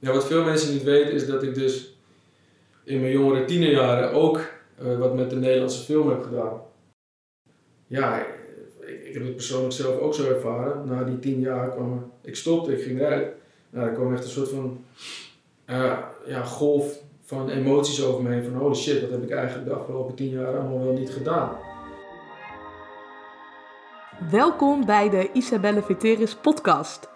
Ja, wat veel mensen niet weten is dat ik dus in mijn jongere tienerjaren ook uh, wat met de Nederlandse film heb gedaan. Ja, ik, ik, heb het persoonlijk zelf ook zo ervaren. Na die tien jaar kwam ik stopte, ik ging eruit. Nou, er kwam echt een soort van uh, ja, golf van emoties over me heen. Van holy shit, wat heb ik eigenlijk de afgelopen tien jaar allemaal wel niet gedaan. Welkom bij de Isabelle Veteris podcast.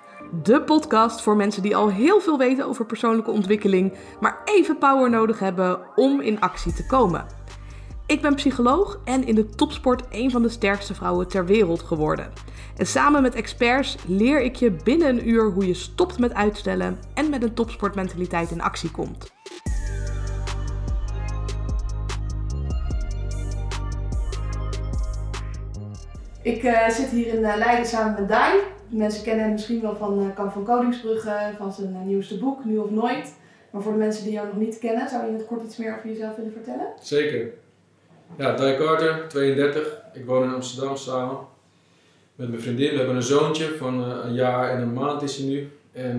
De podcast voor mensen die al heel veel weten over persoonlijke ontwikkeling, maar even power nodig hebben om in actie te komen. Ik ben psycholoog en in de topsport een van de sterkste vrouwen ter wereld geworden. En samen met experts leer ik je binnen een uur hoe je stopt met uitstellen en met een topsportmentaliteit in actie komt. Ik uh, zit hier in uh, Leiden samen met Dai. Mensen kennen hem misschien wel van uh, Kamp van Koningsbrugge, van zijn nieuwste boek, Nu of Nooit. Maar voor de mensen die jou nog niet kennen, zou je in het kort iets meer over jezelf willen vertellen? Zeker. Ja, Dai Carter, 32. Ik woon in Amsterdam samen met mijn vriendin. We hebben een zoontje van een jaar en een maand is hij nu. En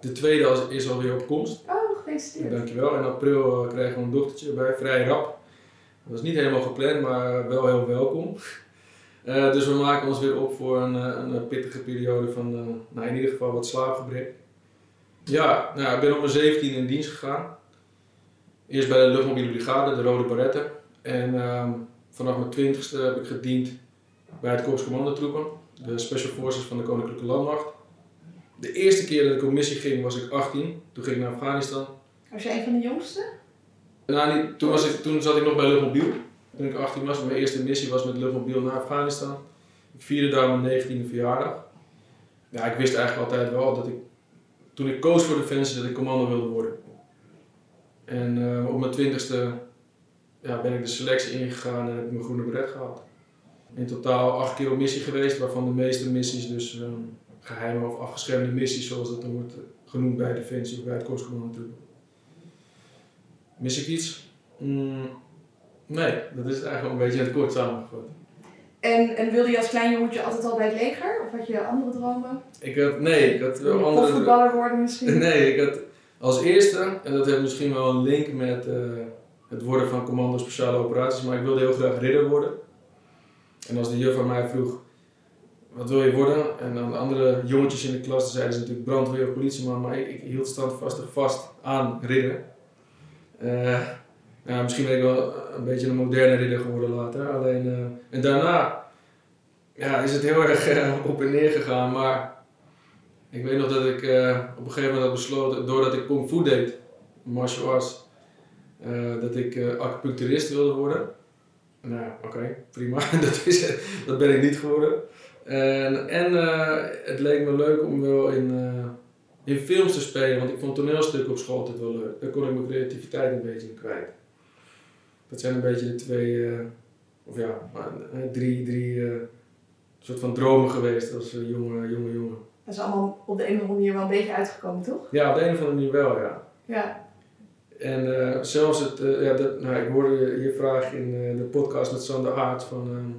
de tweede is alweer op komst. Oh, gefeliciteerd. dankjewel. In april krijgen we een dochtertje bij, vrij rap. Dat was niet helemaal gepland, maar wel heel welkom. Uh, dus we maken ons weer op voor een, eh, een pittige periode van, uh, nou in ieder geval wat slaapgebrek. Ja, nou, ik ben op mijn 17 in dienst gegaan. Eerst bij de luchtmobiele brigade, de Rode Barretten. En uh, vanaf mijn 20ste heb ik gediend bij het Korps Commandotroepen, de Special Forces van de Koninklijke Landmacht. De eerste keer dat ik op missie ging was ik 18, toen ging ik naar Afghanistan. Was jij een van de jongste? Nou, niet, toen, was ik, toen zat ik nog bij luchtmobiel toen ik 18 was. Mijn eerste missie was met luchtmobiel naar Afghanistan. Ik vierde daar mijn 19e verjaardag. Ja, ik wist eigenlijk altijd wel dat ik, toen ik koos voor Defensie, dat ik commando wilde worden. En uh, op mijn 20 ja, ben ik de selectie ingegaan en heb ik mijn groene beret gehad. In totaal acht keer op missie geweest, waarvan de meeste missies dus um, geheime of afgeschermde missies, zoals dat dan wordt genoemd bij Defensie of bij het Korpscommando natuurlijk. Mis ik iets? Mm, Nee, dat is eigenlijk een beetje het kort samengevat. En, en wilde je als klein jongetje altijd al bij het leger? Of had je andere dromen? Ik had, nee, ik had wel andere voetballer worden misschien? Nee, ik had als eerste, en dat heeft misschien wel een link met uh, het worden van commando speciale operaties, maar ik wilde heel graag ridder worden. En als de juf van mij vroeg, wat wil je worden? En dan de andere jongetjes in de klas zeiden ze natuurlijk brandweer of politieman, maar ik, ik hield standvastig vast aan ridder. Uh, ja, misschien ben ik wel een beetje een moderne ridder geworden later. Alleen, uh, en daarna ja, is het heel erg uh, op en neer gegaan. Maar ik weet nog dat ik uh, op een gegeven moment had besloten, doordat ik kung fu deed, martial arts, dat ik acupuncturist wilde worden. Nou, oké, prima. dat, is, dat ben ik niet geworden. En, en het leek me leuk om wel in, in films te spelen, want ik vond toneelstukken op school altijd wel leuk. Daar kon ik mijn creativiteit een beetje in kwijt. Dat zijn een beetje de twee, uh, of ja, uh, drie, drie uh, soort van dromen geweest als jonge, jonge jongen. Dat is allemaal op de een of andere manier wel een beetje uitgekomen, toch? Ja, op de een of andere manier wel, ja. Ja. En zelfs het, ja, dat, nou, ik hoorde je, je vraag in de podcast met Sander Aert van ehm,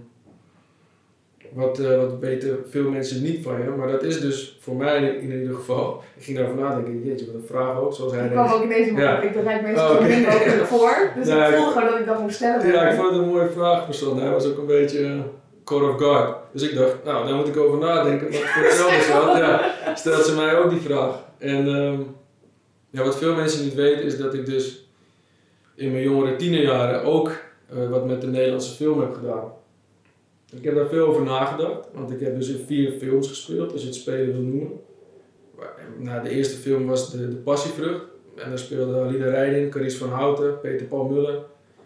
wat, uh, wat weten veel mensen niet van je. Maar dat is dus voor mij in, ieder geval. Ik ging daarover nadenken. Jeetje, wat een vraag ook. Zoals hij ik kwam ook in deze ja. Ik bereid meestal oh, okay. ook voor. Dus ja, ik voelde gewoon dat ik dat moest stellen. Ja, ik vond het een mooie vraag persoon. Hij was ook een beetje uh, caught of guard. Dus ik dacht, nou, daar moet ik over nadenken. Wat voor hetzelfde had. Ja, stelt ze mij ook die vraag. En um, ja, wat veel mensen niet weten is dat ik dus in mijn jongere tienerjaren ook uh, wat met de Nederlandse film heb gedaan. Ik heb daar veel over nagedacht, want ik heb dus in vier films gespeeld, als je het spelen wil noemen. Nou, de eerste film was De, de Passievrucht. En daar speelde Alida Rijding, Carice van Houten, Peter Paul Muller.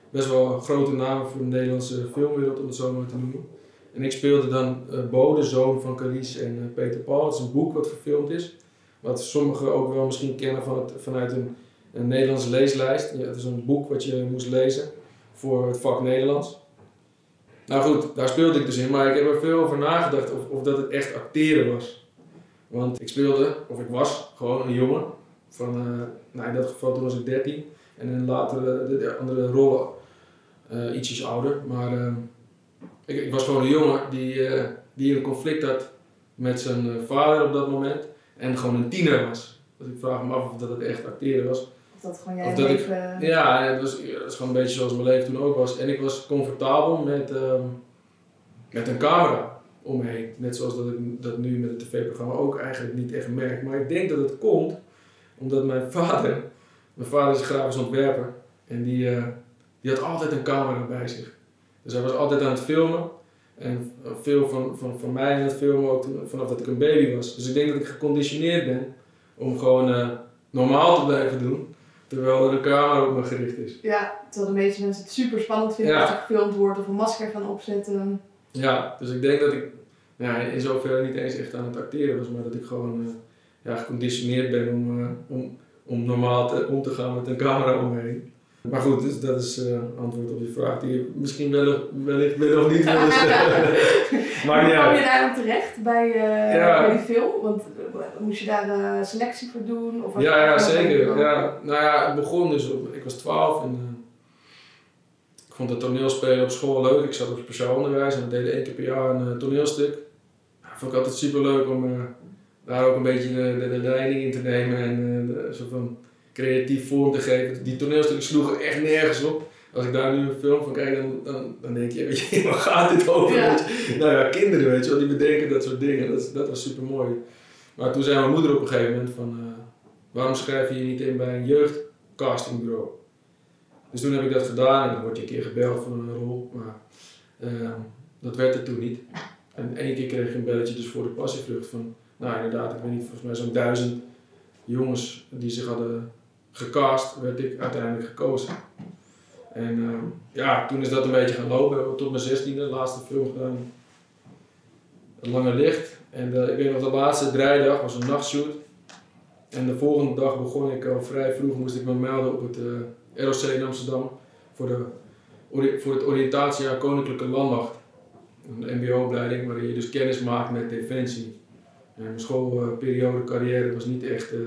Best wel grote namen voor de Nederlandse filmwereld, om het zo maar te noemen. En ik speelde dan uh, Bo, de zoon van Carice en uh, Peter Paul. Het is een boek wat verfilmd is. Wat sommigen ook wel misschien kennen van het, vanuit een, een Nederlandse leeslijst. Ja, het is een boek wat je moest lezen voor het vak Nederlands. Nou goed, daar speelde ik dus in, maar ik heb er veel over nagedacht of, of dat het echt acteren was. Want ik speelde, of ik was, gewoon een jongen. Van, uh, nou in dat geval toen was ik 13. En in later de, de andere rollen uh, ietsjes ouder. Maar uh, ik, ik, was gewoon een jongen die, die een conflict had met zijn vader op dat moment. En gewoon een tiener was. Dus ik vraag me af of dat het echt acteren was. Dat gewoon jij ik- leven... Ja, het was, het was gewoon een beetje zoals mijn leven toen ook was. En ik was comfortabel met, ehm, met een camera om me heen. Net zoals dat ik dat nu met het tv-programma ook eigenlijk niet echt merk. Maar ik denk dat het komt omdat mijn vader, mijn vader is grafisch ontwerper. En die, eh, die had altijd een camera bij zich. Dus hij was altijd aan het filmen. En veel van, van, van mij aan het filmen ook toen- vanaf dat ik een baby was. Dus ik denk dat ik geconditioneerd ben om gewoon eh, normaal te blijven doen. Terwijl er een camera op me gericht is. Ja, terwijl de meeste mensen het super spannend vinden Ja. als er gefilmd wordt of een masker gaan opzetten. Ja, dus ik denk dat ik ja, in zoverre niet eens echt aan het acteren was, maar dat ik gewoon eh, ja, geconditioneerd ben om, eh, om, om normaal te, om te gaan met een camera om me heen. Maar goed, dus dat is eh antwoord op je vraag die je misschien wellicht, wellicht wel of niet wilde stellen. maar Hoe kwam je ja, daar dan terecht bij, Ja. bij die film? Want eh, moest je daar selectie voor doen? Of ja, ja, zeker. Ja, nou ja, het begon dus, op, ik was 12 en ik vond het toneelspelen op school leuk. Ik zat op speciaal onderwijs en we deden één keer per jaar een toneelstuk. Ja, vond ik altijd super leuk om daar ook een beetje de, de, de leiding in te nemen en soort van creatief vorm te geven. Die toneelstukken sloegen echt nergens op. Als ik daar nu een film van kijk, dan, dan, dan denk je, weet je, waar gaat dit over? Ja. Nou ja, kinderen, weet je wel, die bedenken dat soort dingen. Dat, dat was super mooi. Maar toen zei mijn moeder op een gegeven moment van, eh, waarom schrijf je je niet in bij een jeugdcastingbureau? Dus toen heb ik dat gedaan en dan word je een keer gebeld voor een rol, maar eh, dat werd het toen niet. En één keer kreeg ik een belletje dus voor de passievlucht van, nou inderdaad, ik weet niet, volgens mij zo'n duizend jongens die zich hadden gecast, werd ik uiteindelijk gekozen. En eh, ja, toen is dat een beetje gaan lopen. Tot mijn zestiende, de laatste film gedaan. Lange Licht. En eh, ik weet nog, de laatste draaidag was een nachtshoot. En de volgende dag begon ik al vrij vroeg, moest ik me melden op het eh, ROC in Amsterdam voor, de, voor het oriëntatiejaar Koninklijke Landmacht. Een mbo-opleiding waarin je dus kennis maakt met defensie. En mijn schoolperiode, carrière was niet echt eh,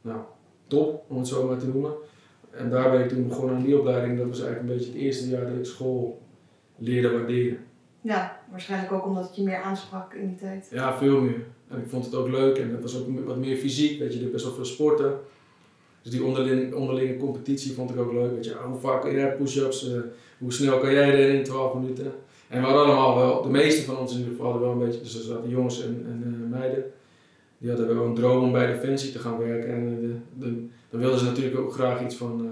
nou, top, om het zo maar te noemen. En daar ben ik toen begonnen aan die opleiding. Dat was eigenlijk een beetje het eerste jaar dat ik school leerde waarderen. Ja, waarschijnlijk ook omdat het je meer aansprak in die tijd. Ja, veel meer. En ik vond het ook leuk en het was ook wat meer fysiek, weet je, er best wel veel sporten. Dus die onderling, onderlinge competitie vond ik ook leuk. Weet je, hoe vaak kan jij push-ups, eh, hoe snel kan jij rennen in 12 minuten. En we hadden allemaal wel, de meeste van ons in ieder geval hadden wel een beetje, dus er zaten jongens en, en eh, meiden, die hadden wel een droom om bij Defensie te gaan werken. En eh, de, de, dan wilden ze natuurlijk ook graag iets van eh,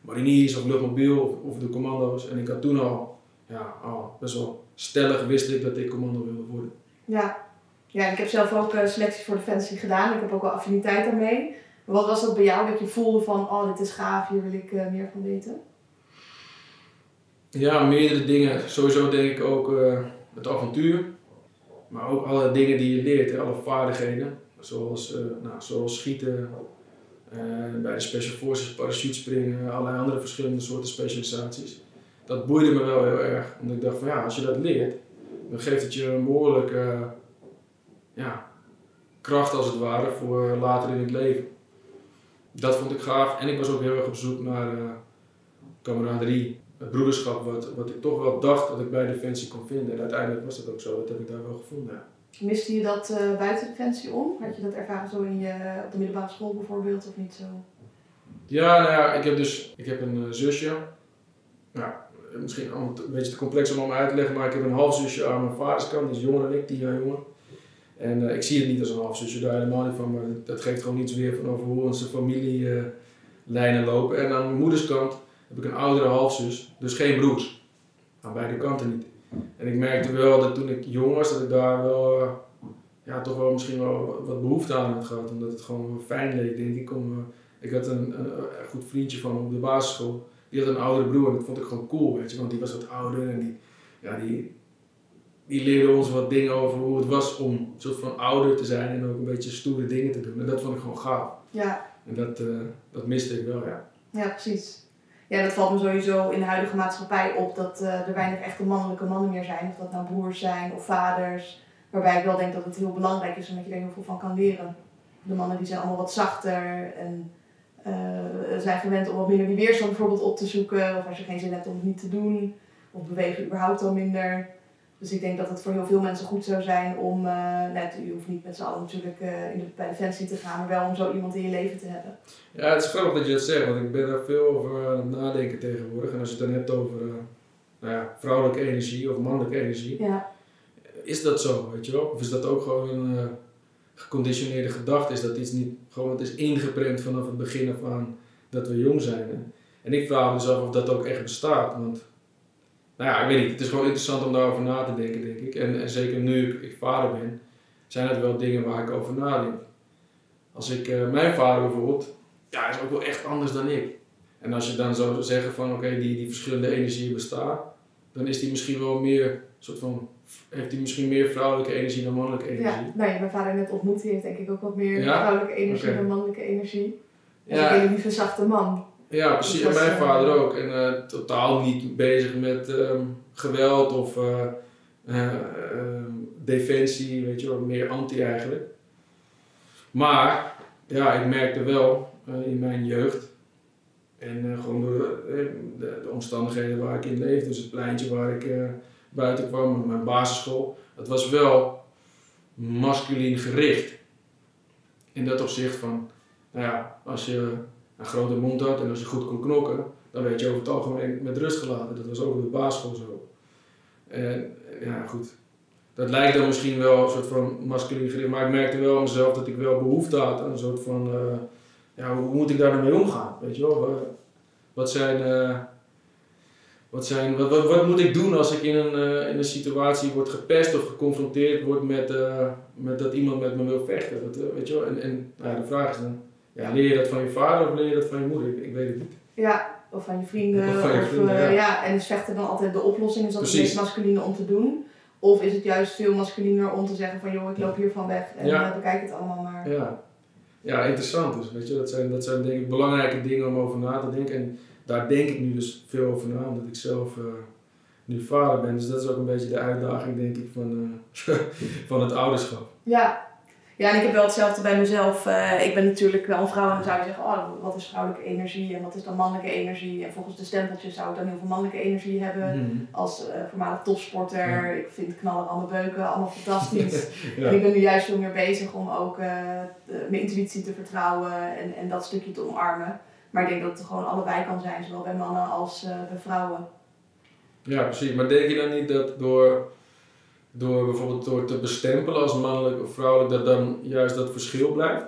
mariniers of luchtmobiel of, of de commando's. En ik had toen al, ja, al best wel stellig wist ik dat ik commando wilde worden. Ja. Ja, ik heb zelf ook eh, selectie voor Defensie gedaan. Ik heb ook wel affiniteit daarmee. Wat was dat bij jou dat je voelde van, oh dit is gaaf, hier wil ik meer van weten? Ja, meerdere dingen. Sowieso denk ik ook het avontuur. Maar ook alle dingen die je leert, alle vaardigheden. Zoals, eh, nou, zoals schieten, eh, bij de Special Forces parachutespringen, allerlei andere verschillende soorten specialisaties. Dat boeide me wel heel erg. Omdat ik dacht van ja, als je dat leert, dan geeft het je een behoorlijke ja, kracht als het ware voor later in het leven. Dat vond ik gaaf. En ik was ook heel erg op zoek naar eh camaraderie het broederschap wat, wat ik toch wel dacht dat ik bij Defensie kon vinden. En uiteindelijk was dat ook zo, dat heb ik daar wel gevonden. Miste je dat eh, buiten om? Had je dat ervaren zo in je, op de middelbare school bijvoorbeeld of niet zo? Ja, nou ja, ik heb dus ik heb een eh, zusje. Ja, misschien allemaal te- een beetje te complex om allemaal uit te leggen, maar ik heb een halfzusje aan mijn vaders kant, die is jonger dan ik, tien jaar jonger. En eh, ik zie het niet als een halfzusje, daar helemaal niet van, maar dat, geeft gewoon iets weer van over hoe onze familielijnen lopen. En aan mijn moeders kant heb ik een oudere halfzus, dus geen broers. Aan beide kanten niet. En ik merkte wel dat toen ik jong was, dat ik daar wel, eh, ja, toch wel misschien wel wat- behoefte aan had gehad. Omdat het gewoon fijn leek, denk ik. Om, eh, ik had een, een, een goed vriendje van me op de basisschool. Die had een oudere broer en dat vond ik gewoon cool, weet je. Want die was wat ouder en die, ja, die, die leerde ons wat dingen over hoe het was om een soort van ouder te zijn en ook een beetje stoere dingen te doen. En dat vond ik gewoon gaaf. Ja, En dat, eh, dat miste ik wel, ja. ja precies. Ja, dat valt me sowieso in de huidige maatschappij op dat eh, er weinig echte mannelijke mannen meer zijn. Of dat nou broers zijn of vaders. Waarbij ik wel denk dat het heel belangrijk is omdat je er heel veel van kan leren. De mannen die zijn allemaal wat zachter en eh, zijn gewend om wat minder die weerstand bijvoorbeeld op te zoeken. Of als je geen zin hebt om het niet te doen. Of bewegen überhaupt al minder. Dus ik denk dat het voor heel veel mensen goed zou zijn om, uh, net, je hoeft niet met z'n allen natuurlijk uh, in de, bij Defensie te gaan, maar wel om zo iemand in je leven te hebben. Ja, het is grappig dat je dat zegt, want ik ben daar veel over aan het nadenken tegenwoordig. En als je het dan hebt over uh, nou ja, vrouwelijke energie of mannelijke energie, ja. is dat zo, weet je wel? Of is dat ook gewoon een geconditioneerde gedachte? Is dat iets niet gewoon, het is ingeprent vanaf het begin af aan dat we jong zijn? En ik vraag me dus af of dat ook echt bestaat, want nou ja, ik weet niet. Het is gewoon interessant om daarover na te denken, denk ik. En, en zeker nu ik vader ben, zijn het wel dingen waar ik over nadenk. Als ik, uh, mijn vader bijvoorbeeld, ja, is ook wel echt anders dan ik. En als je dan zou zeggen van, oké, die, die verschillende energieën bestaan, dan is die misschien wel meer, soort van, heeft hij misschien meer vrouwelijke energie dan mannelijke energie. Ja, nou ja, mijn vader net ontmoet, die heeft denk ik ook wat meer vrouwelijke energie dan mannelijke energie. Hij ja. is een hele lieve, zachte man. Ja, precies. En mijn vader ook. En uh, totaal niet bezig met um, geweld of uh, uh, defensie, weet je wel, meer anti eigenlijk. Maar ja, ik merkte wel in mijn jeugd en gewoon door de, de, omstandigheden waar ik in leefde, dus het pleintje waar ik buiten kwam, mijn basisschool, dat was wel masculien gericht. In dat opzicht van, nou ja, als je een grote mond had en als je goed kon knokken, dan werd je over het algemeen met rust gelaten. Dat was ook op de basisschool zo. En ja, goed. Dat lijkt dan misschien wel een soort van masculin gericht, maar ik merkte wel mezelf dat ik wel behoefte had aan een soort van, uh, ja, hoe moet ik daar nou mee omgaan? Weet je wel? Wat zijn, wat, zijn wat, wat, moet ik doen als ik in een, uh, in een situatie word gepest of geconfronteerd word met, met dat iemand met me wil vechten? Dat, weet je wel? En, en nou, de vraag is dan, ja, leer je dat van je vader of leer je dat van je moeder? Ik, ik weet het niet. Ja, of van je vrienden. Of van je vrienden, of, uh, ja. ja. En is vechten dan altijd de oplossing? Is dat Precies. het meest masculine om te doen? Of is het juist veel masculiner om te zeggen van joh, ik loop hiervan weg en ja. uh, bekijk het allemaal maar. Ja. ja, interessant dus. Weet je, dat zijn, dat zijn denk ik belangrijke dingen om over na te denken. En daar denk ik nu dus veel over na, omdat ik zelf uh, nu vader ben. Dus dat is ook een beetje de uitdaging denk ik van, van het ouderschap. Ja, ja, en ik heb wel hetzelfde bij mezelf. Uh, ik ben natuurlijk wel een vrouw en dan zou je zeggen, oh, wat is vrouwelijke energie en wat is dan mannelijke energie? En volgens de stempeltjes zou ik dan heel veel mannelijke energie hebben mhm. als uh, voormalig topsporter. Ik vind knallen aan de beuken allemaal fantastisch. En ik ben nu juist veel meer bezig om ook uh, de, mijn intuïtie te vertrouwen en, en dat stukje te omarmen. Maar ik denk dat het gewoon allebei kan zijn, zowel bij mannen als bij vrouwen. Ja, precies. Maar denk je dan niet dat door door bijvoorbeeld door te bestempelen als mannelijk of vrouwelijk, dat dan juist dat verschil blijft?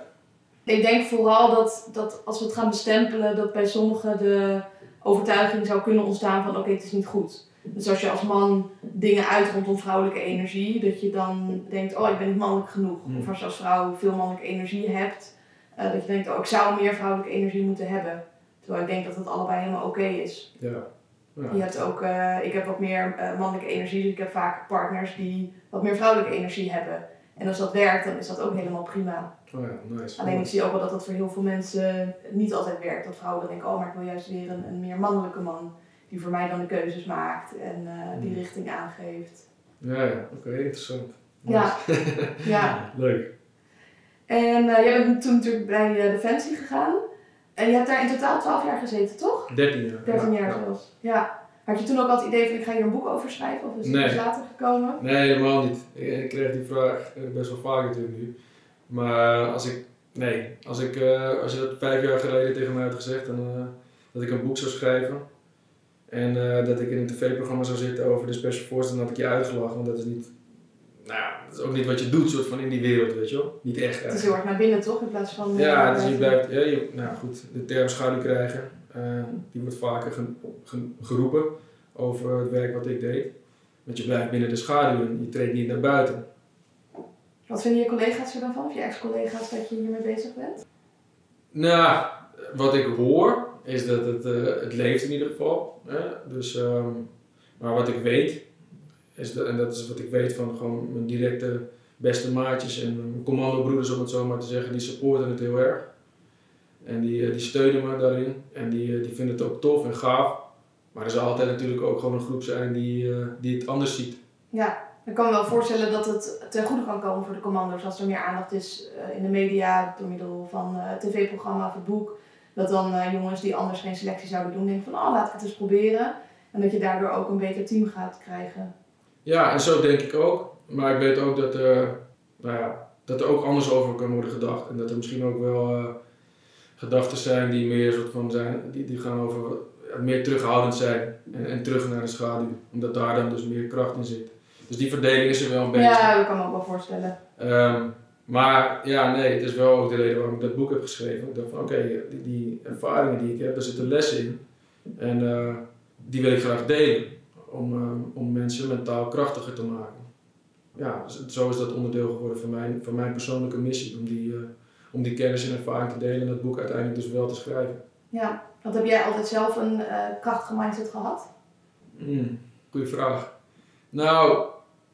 Ik denk vooral dat, dat als we het gaan bestempelen, dat bij sommigen de overtuiging zou kunnen ontstaan van oké, het is niet goed. Dus als je als man dingen uit rondom vrouwelijke energie, dat je dan denkt, oh ik ben niet mannelijk genoeg. Hmm. Of als je als vrouw veel mannelijke energie hebt, uh, dat je denkt, oh ik zou meer vrouwelijke energie moeten hebben. Terwijl ik denk dat dat allebei helemaal oké is. Ja. Ja. Je hebt ook, uh, ik heb wat meer uh, mannelijke energie, dus ik heb vaak partners die wat meer vrouwelijke energie hebben. En als dat werkt, dan is dat ook helemaal prima. Oh ja, nice. Alleen ik zie ook wel dat dat voor heel veel mensen niet altijd werkt. Dat vrouwen dan denken, oh maar ik wil juist weer een, een meer mannelijke man. Die voor mij dan de keuzes maakt en uh, die hmm. richting aangeeft. Ja, ja. oké, interessant. Ja. ja. Leuk. En jij bent toen natuurlijk bij Defensie gegaan. En je hebt daar in totaal 12 jaar gezeten, toch? 13 jaar. 13 jaar zelfs. Ja. Had je toen ook al het idee van ik ga hier een boek over schrijven? Of is het nee. later gekomen? Nee, helemaal niet. Ik, kreeg die vraag eh, best wel vaak natuurlijk nu. Maar als ik, nee, als, ik, uh, als je dat vijf jaar geleden tegen mij had gezegd, dan, uh, dat ik een boek zou schrijven. En uh, dat ik in een tv-programma zou zitten over de Special Forces, dan had ik je uitgelachen, want dat is niet nou ja, dat is ook niet wat je doet, soort van in die wereld, weet je wel. Niet echt. Het is heel erg naar binnen, toch? In plaats van... Ja, dus je blijft, ja, je, nou goed, de term schaduw krijgen, uh, die wordt vaker geroepen over het werk wat ik deed. Want je blijft binnen de schaduw en je treedt niet naar buiten. Wat vinden je collega's er dan van, of je ex-collega's, dat je hiermee bezig bent? Nou, wat ik hoor, is dat het, uh, het leeft in ieder geval. Hè? Dus, um, maar wat ik weet, is en dat is wat ik weet van gewoon mijn directe beste maatjes en mijn commandobroeders om het zo maar te zeggen, die supporten het heel erg. En die, eh, die steunen me daarin en die, eh, die vinden het ook tof en gaaf. Maar er zal altijd natuurlijk ook gewoon een groep zijn die, uh, die het anders ziet. Ja, ik kan me wel voorstellen dat het ten goede kan komen voor de commando's als er meer aandacht is in de media door middel van tv-programma of het boek. Dat dan jongens die anders geen selectie zouden doen denken van oh laat ik het eens proberen. En dat je daardoor ook een beter team gaat krijgen. Ja, en zo denk ik ook. Maar ik weet ook dat, er, nou ja, dat er ook anders over kan worden gedacht. En dat er misschien ook wel uh, gedachten zijn die meer soort van zijn, die, die gaan over meer terughoudend zijn en, en terug naar de schaduw. Omdat daar dan dus meer kracht in zit. Dus die verdeling is er wel een beetje. Ja, dat kan me ook wel voorstellen. Ehm, maar ja, nee, het is wel ook de reden waarom ik dat boek heb geschreven. Ik dacht van oké, die, die, ervaringen die ik heb, daar zitten lessen in. En uh, die wil ik graag delen. Om, uh, om mensen mentaal krachtiger te maken. Ja, dus zo is dat onderdeel geworden van mijn, van mijn persoonlijke missie. Om die, uh, om die kennis en ervaring te delen en dat boek uiteindelijk dus wel te schrijven. Ja, want heb jij altijd zelf een krachtige mindset gehad? Mm, goeie vraag. Nou,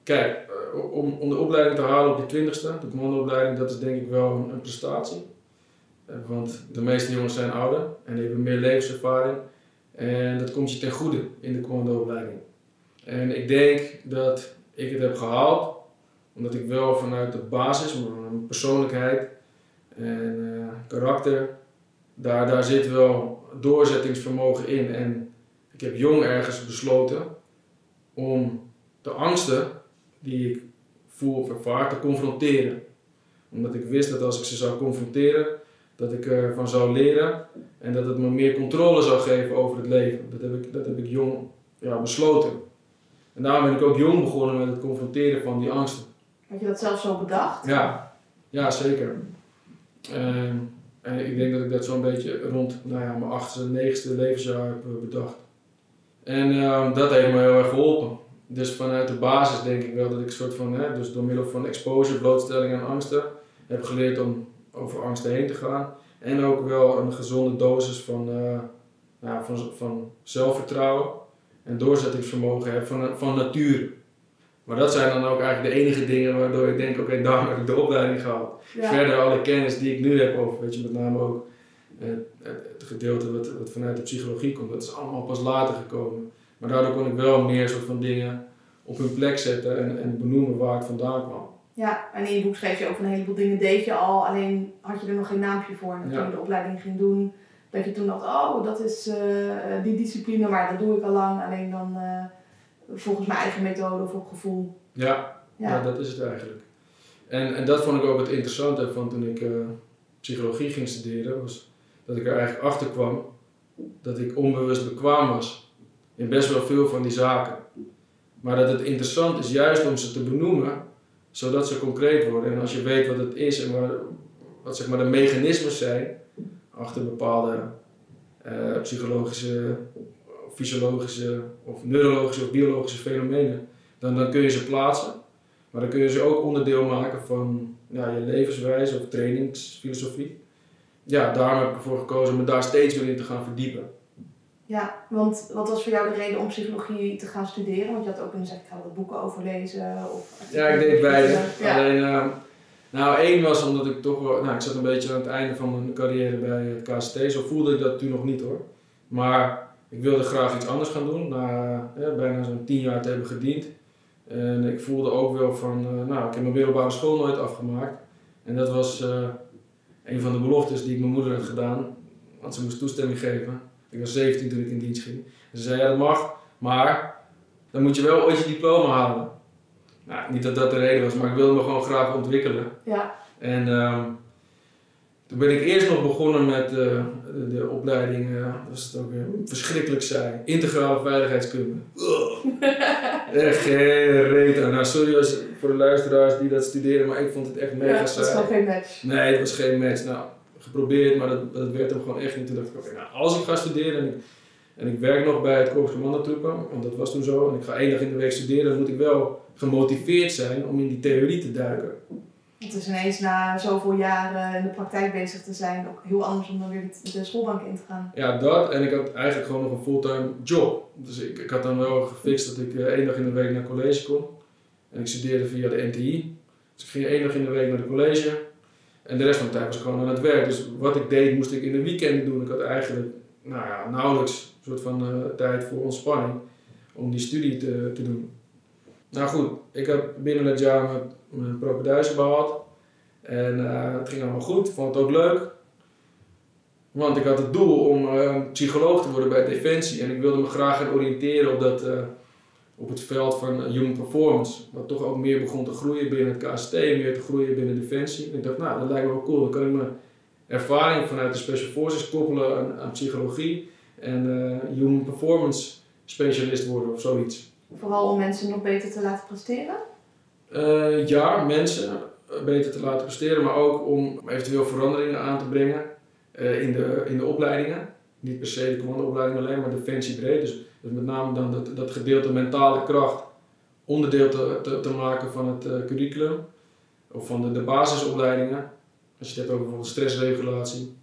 kijk, om, om de opleiding te halen op je twintigste, de commandoopleiding, dat is denk ik wel een, een prestatie. Want de meeste jongens zijn ouder en die hebben meer levenservaring. En dat komt je ten goede in de commandoopleiding. En ik denk dat ik het heb gehaald, omdat ik wel vanuit de basis, mijn persoonlijkheid en uh, karakter, daar, daar zit wel doorzettingsvermogen in. En ik heb jong ergens besloten om de angsten die ik voel of ervaar te confronteren. Omdat ik wist dat als ik ze zou confronteren, dat ik ervan zou leren en dat het me meer controle zou geven over het leven. Dat heb ik, dat heb ik jong ja, besloten. En daarom ben ik ook jong begonnen met het confronteren van die angsten. Had je dat zelf zo bedacht? Ja, ja zeker. En, en ik denk dat ik dat zo'n beetje rond nou ja, mijn achtste, negende levensjaar heb eh, bedacht. En uh, dat heeft me heel erg geholpen. Dus vanuit de basis denk ik wel dat ik soort van, hè, dus door middel van exposure, blootstelling aan angsten, heb geleerd om over angsten heen te gaan. En ook wel een gezonde dosis van, uh, ja, van, van zelfvertrouwen en doorzettingsvermogen heb van, van nature. Maar dat zijn dan ook eigenlijk de enige dingen waardoor ik denk, oké, okay, daarom heb ik de opleiding gehaald. Ja. Verder alle kennis die ik nu heb over, weet je, met name ook het, het gedeelte wat, wat vanuit de psychologie komt, dat is allemaal pas later gekomen. Maar daardoor kon ik wel meer soort van dingen op hun plek zetten en, en benoemen waar het vandaan kwam. Ja, en in je boek schreef je ook een heleboel dingen deed je al, alleen had je er nog geen naampje voor. En toen je de opleiding ging doen, dat je toen dacht, oh, dat is uh, die discipline, maar dat doe ik al lang, alleen dan uh, volgens mijn eigen methode of op gevoel. Ja, ja. ja. dat is het eigenlijk. En, en dat vond ik ook het interessante van toen ik uh, psychologie ging studeren, was dat ik er eigenlijk achter kwam dat ik onbewust bekwaam was in best wel veel van die zaken. Maar dat het interessant is juist om ze te benoemen, zodat ze concreet worden. En als je weet wat het is en wat, zeg maar de mechanismes zijn achter bepaalde uh, psychologische, fysiologische of neurologische of biologische fenomenen, dan, dan kun je ze plaatsen. Maar dan kun je ze ook onderdeel maken van ja, je levenswijze of trainingsfilosofie. Ja, daarom heb ik ervoor gekozen om me daar steeds meer in te gaan verdiepen. Ja, want wat was voor jou de reden om psychologie te gaan studeren? Want je had ook kunnen zeggen, ik ga wat boeken over lezen. Of ja, ik deed beide. Ja. Alleen, uh, nou één was omdat ik toch wel, nou ik zat een beetje aan het einde van mijn carrière bij het KCT. Zo voelde ik dat toen nog niet hoor. Maar ik wilde graag iets anders gaan doen, na bijna zo'n tien jaar te hebben gediend. En ik voelde ook wel van, uh, nou ik heb mijn middelbare school nooit afgemaakt. En dat was uh, een van de beloftes die ik mijn moeder had gedaan. Want ze moest toestemming geven. Ik was 17 toen ik in dienst ging. ze zei, ja dat mag, maar dan moet je wel ooit je diploma halen. Nou, niet dat dat de reden was, maar ik wilde me gewoon graag ontwikkelen. Ja. En um, toen ben ik eerst nog begonnen met uh, de, de, opleiding, uh, dat is het ook verschrikkelijk saai, integrale veiligheidskunde. echt geen reet Nou, sorry als, voor de luisteraars die dat studeren, maar ik vond het echt mega ja, saai. Het was geen match. Nee, het was geen match. Nou, geprobeerd, maar dat, dat werd hem gewoon echt niet. Toen dacht ik, oké, nou, als ik ga studeren en ik, en ik werk nog bij het Korps Commandotroepen, want dat was toen zo, en ik ga één dag in de week studeren, dan moet ik wel gemotiveerd zijn om in die theorie te duiken. Het is ineens na zoveel jaren in de praktijk bezig te zijn ook heel anders om dan weer de schoolbank in te gaan. Ja, dat. En ik had eigenlijk gewoon nog een fulltime job. Dus ik, ik had dan wel gefixt dat ik uh, één dag in de week naar college kon. En ik studeerde via de NTI. Dus ik ging één dag in de week naar de college. En de rest van de tijd was ik gewoon aan het werk. Dus wat ik deed, moest ik in de weekend doen. Ik had eigenlijk nou ja, nauwelijks een soort van uh, tijd voor ontspanning om die studie te, doen. Nou goed, ik heb binnen het jaar mijn, mijn behaald. En uh, het ging allemaal goed, vond het ook leuk. Want ik had het doel om uh, psycholoog te worden bij Defensie. En ik wilde me graag gaan oriënteren op dat op het veld van human performance. Wat toch ook meer begon te groeien binnen het KST, meer te groeien binnen Defensie. En ik dacht, nou, dat lijkt me wel cool. Dan kan ik mijn ervaring vanuit de Special Forces koppelen aan, aan psychologie en uh, human performance specialist worden of zoiets. Vooral om mensen nog beter te laten presteren? Uh, ja, mensen beter te laten presteren, maar ook om eventueel veranderingen aan te brengen uh, in, de, in de opleidingen. Niet per se de commandoopleiding alleen, maar defensie breed. Dus, dus met name dan dat, dat gedeelte mentale kracht onderdeel te, te, te maken van het uh, curriculum. Of van de, de basisopleidingen. Als je het hebt over bijvoorbeeld stressregulatie.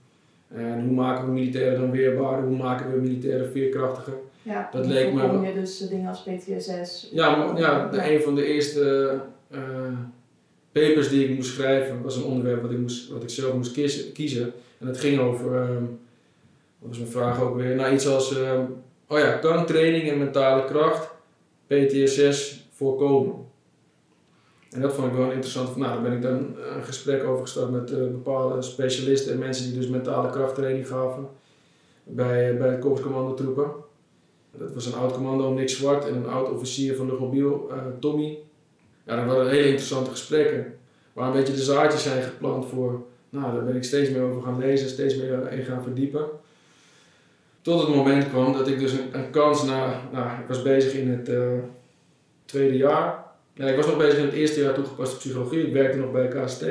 En hoe maken we militairen dan weerbaar? Hoe maken we militairen veerkrachtiger? Ja, dat leek me. je dus dingen als PTSS? Ja, maar, ja, de, een van de eerste uh, papers die ik moest schrijven was een onderwerp wat ik, moest, wat ik zelf moest kiezen. En dat ging over, um, wat was mijn vraag ook weer, nou iets als, um, oh ja, kan training en mentale kracht PTSS voorkomen? En dat vond ik wel interessant. Nou, daar ben ik dan een gesprek over gestart met uh, bepaalde specialisten en mensen die dus mentale krachttraining gaven bij, bij het. Dat was een oud commando, Nick Zwart, en een oud officier van de mobiel, uh, Tommy. Ja, dat waren hele interessante gesprekken. Waar een beetje de zaadjes zijn geplant voor, nou, daar ben ik steeds meer over gaan lezen, steeds meer in gaan verdiepen. Tot het moment kwam dat ik dus een, een kans na, nou, ik was bezig in het uh, tweede jaar. Ja, ik was nog bezig in het eerste jaar toegepaste psychologie, ik werkte nog bij KST.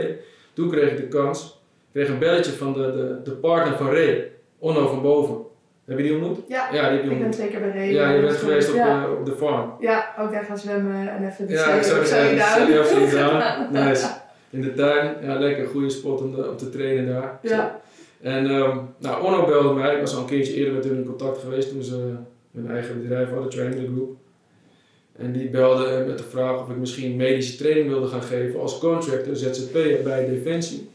Toen kreeg ik de kans, ik kreeg een belletje van de, de, de partner van Ray, Onno van Boven. Heb je die ontmoet? Ja, ja die heb je ik ben zeker bij Ray. Ja, je bent geweest op, de, op de farm. Ja, ook daar gaan zwemmen en even de Ja, ik zou zeggen, down. Nice. In de tuin, ja lekker, goede spot om, de, om te trainen daar. Ja. En um, nou, Onno belde mij, ik was al een keertje eerder met hun in contact geweest toen ze hun eigen bedrijf hadden, Triangle Group. En die belde met de vraag of ik misschien medische training wilde gaan geven als contractor ZZP'er bij Defensie.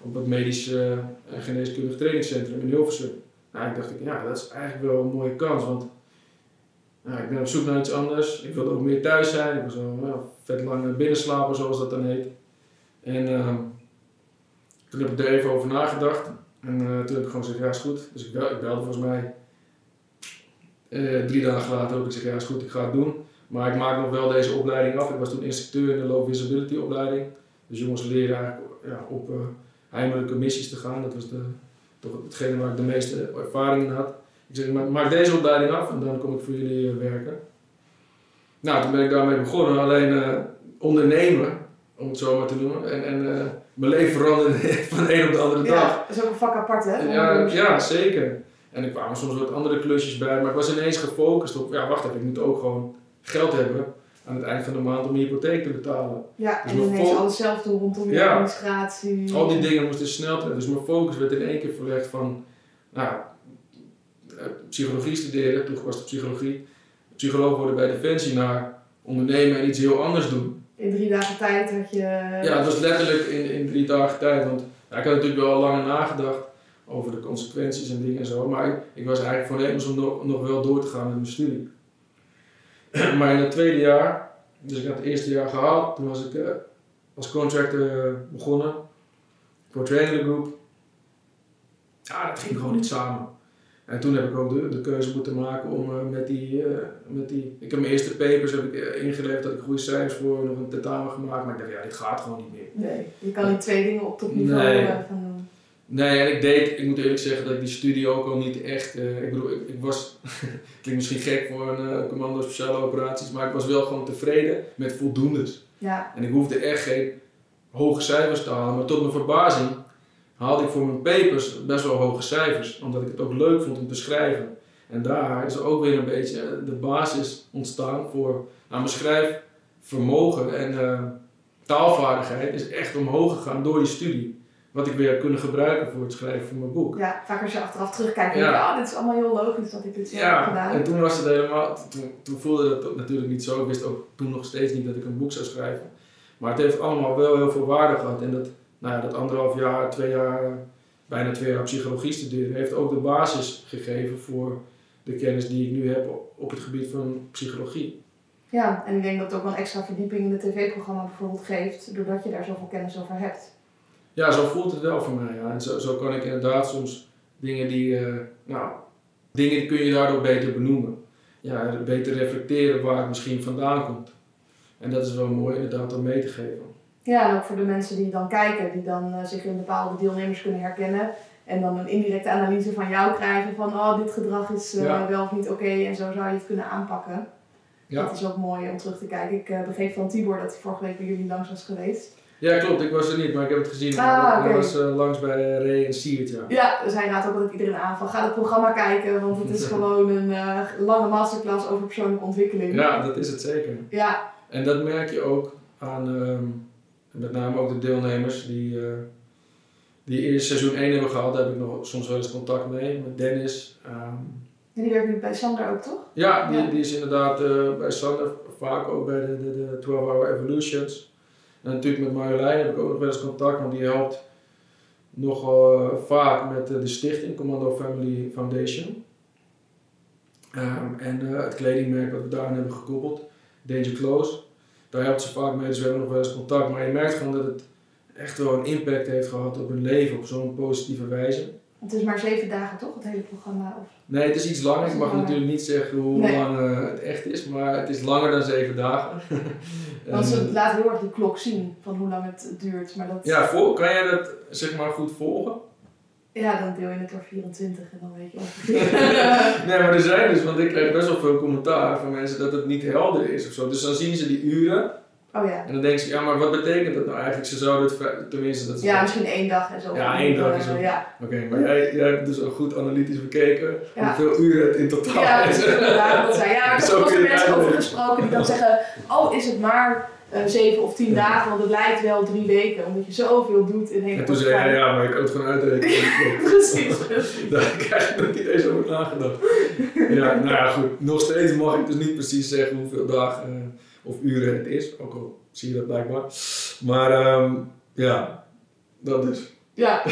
Op het medisch uh, en geneeskundig trainingscentrum in Hilversum. Nou, ik dacht, ja, dat is eigenlijk wel een mooie kans, want nou, ik ben op zoek naar iets anders. Ik wilde ook meer thuis zijn. Ik was al nou, vet lang binnenslapen, zoals dat dan heet. En uh, toen heb ik er even over nagedacht. En uh, toen heb ik gewoon gezegd, ja is goed. Dus ik, bel, ik belde volgens mij uh, drie dagen later ook. Ik zeg, ja is goed, ik ga het doen. Maar ik maak nog wel deze opleiding af. Ik was toen instructeur in de low visibility opleiding. Dus jongens leren eigenlijk ja, op heimelijke missies te gaan. Dat was de, toch hetgene waar ik de meeste ervaring in had. Ik zeg, maak deze opleiding af en dan kom ik voor jullie werken. Nou, toen ben ik daarmee begonnen. Alleen ondernemen, om het zo maar te noemen. En, en mijn leven veranderde van de een op de andere dag. Ja, dat is ook een vak apart, hè? Ja, ja, zeker. En er kwamen soms wat andere klusjes bij, maar ik was ineens gefocust op, ja, wacht even, ik moet ook gewoon geld hebben aan het eind van de maand om mijn hypotheek te betalen. Ja, dus en ineens alles zelf doen rondom je administratie. Al die dingen moesten snel Dus mijn focus werd in één keer verlegd van, nou, eh, psychologie studeren, toegepaste psychologie, psycholoog worden bij Defensie, naar ondernemen en iets heel anders doen in drie dagen tijd had je... Ja, het was letterlijk in, in drie dagen tijd. Want ja, ik had natuurlijk wel langer nagedacht over de consequenties en dingen en zo. Maar ik, was eigenlijk voornemens om nog, nog wel door te gaan met mijn studie. maar in het tweede jaar, dus ik had het eerste jaar gehaald, toen was ik uh, als contractor begonnen voor Trainer Group. Ja, dat ging gewoon niet samen. En toen heb ik ook de, de keuze moeten maken om uh, met, die, uh, met die... Ik heb mijn eerste papers heb ik, uh, ingeleverd, dat ik goede cijfers voor, nog een tentamen gemaakt. Maar ik dacht, ja, dit gaat gewoon niet meer. Nee, je kan niet twee dingen op topniveau nee. gaan doen. Nee, en ik deed, ik moet eerlijk zeggen dat ik die studie ook al niet echt... ik bedoel, ik, ik was... klinkt misschien gek voor een commando speciale operaties, maar ik was wel gewoon tevreden met voldoendes. Ja. En ik hoefde echt geen hoge cijfers te halen, maar tot mijn verbazing haalde ik voor mijn papers best wel hoge cijfers, omdat ik het ook leuk vond om te schrijven. En daar is ook weer een beetje de basis ontstaan voor nou, mijn schrijfvermogen en uh, taalvaardigheid is echt omhoog gegaan door die studie. Wat ik weer heb kunnen gebruiken voor het schrijven van mijn boek. Ja, vaak als je achteraf terugkijkt, denk je, ja. oh, dit is allemaal heel logisch dat ik dit zo ja, heb gedaan. en toen was het helemaal, toen, toen voelde dat natuurlijk niet zo. Ik wist ook toen nog steeds niet dat ik een boek zou schrijven. Maar het heeft allemaal wel heel veel waarde gehad. En dat, nou ja, dat anderhalf jaar, twee jaar, bijna twee jaar psychologie studeren, heeft ook de basis gegeven voor de kennis die ik nu heb op het gebied van psychologie. Ja, en ik denk dat het ook wel een extra verdieping in het tv-programma bijvoorbeeld geeft, doordat je daar zoveel kennis over hebt. Ja, zo voelt het wel voor mij. Ja. En zo, zo kan ik inderdaad soms dingen die, uh, nou, dingen kun je daardoor beter benoemen. ja, beter reflecteren waar het misschien vandaan komt. En dat is wel mooi inderdaad om mee te geven. Ja, en ook voor de mensen die dan kijken, die dan eh, zich in bepaalde deelnemers kunnen herkennen. En dan een indirecte analyse van jou krijgen van, oh, dit gedrag is eh, Ja. wel of niet oké en zo zou je het kunnen aanpakken. Ja. Dat is ook mooi om terug te kijken. Ik eh, begreep van Tibor dat hij vorige week bij jullie langs was geweest. Ja, klopt. Ik was er niet, maar ik heb het gezien. Ah, was langs bij Ray en Siert, ja. Ja, dus hij raadt ook altijd iedereen aan van, ga het programma kijken, want het is gewoon een lange masterclass over persoonlijke ontwikkeling. Ja, dat is het zeker. Ja, En dat merk je ook aan, ehm, met name ook de deelnemers die, eh, die eerst seizoen 1 hebben gehad. Daar heb ik nog soms wel eens contact mee, met Dennis. Ehm, en die werkt nu bij Sander ook, toch? ja, die, Ja. die is inderdaad eh, bij Sander, vaak ook bij de, de, de 12 Hour Evolutions. En natuurlijk met Marjolein heb ik ook nog wel eens contact, want die helpt nogal eh, vaak met de stichting Commando Family Foundation. Ehm, en het kledingmerk wat we daarin hebben gekoppeld, Danger Close. Daar helpt ze vaak mee, dus we hebben nog wel eens contact. Maar je merkt gewoon dat het echt wel een impact heeft gehad op hun leven op zo'n positieve wijze. Het is maar zeven dagen, toch, het hele programma? Of... Nee, het is iets langer. Ik mag Langer. natuurlijk niet zeggen hoe Nee. lang eh, het echt is, maar het is langer dan zeven dagen. Want ze En, laat heel erg die klok zien van hoe lang het duurt. Maar dat, ja, vol- kan jij dat zeg maar goed volgen? Ja, dan deel je het door 24 en dan weet je ongeveer. Nee, maar er zijn dus, want ik krijg best wel veel commentaar van mensen dat het niet helder is of zo. Dus dan zien ze die uren oh ja. en dan denken ze, ja, maar wat betekent dat nou eigenlijk? Ze zouden het, tenminste, dat Ja, misschien één dag en zo. Ja, één dag Eh, ook- Ja, Oké, maar jij, jij hebt dus al goed analytisch bekeken Ja. hoeveel uren het in totaal ja is. inderdaad, dat zijn. Ja, ik heb Zo er ook mensen over gesproken die dan zeggen: Oh, is het maar zeven of tien dagen? Want het lijkt wel drie weken, omdat je zoveel doet in hele En toen zei hij, ja, maar ik kan het gewoon uitrekenen. Precies, precies. Daar krijg ik nog niet eens over nagedacht. Ja, nou ja, goed. Nog steeds mag ik dus niet precies zeggen hoeveel dagen eh, of uren het is. Ook al zie je dat blijkbaar. Maar ehm, ja, dat dus. Ja.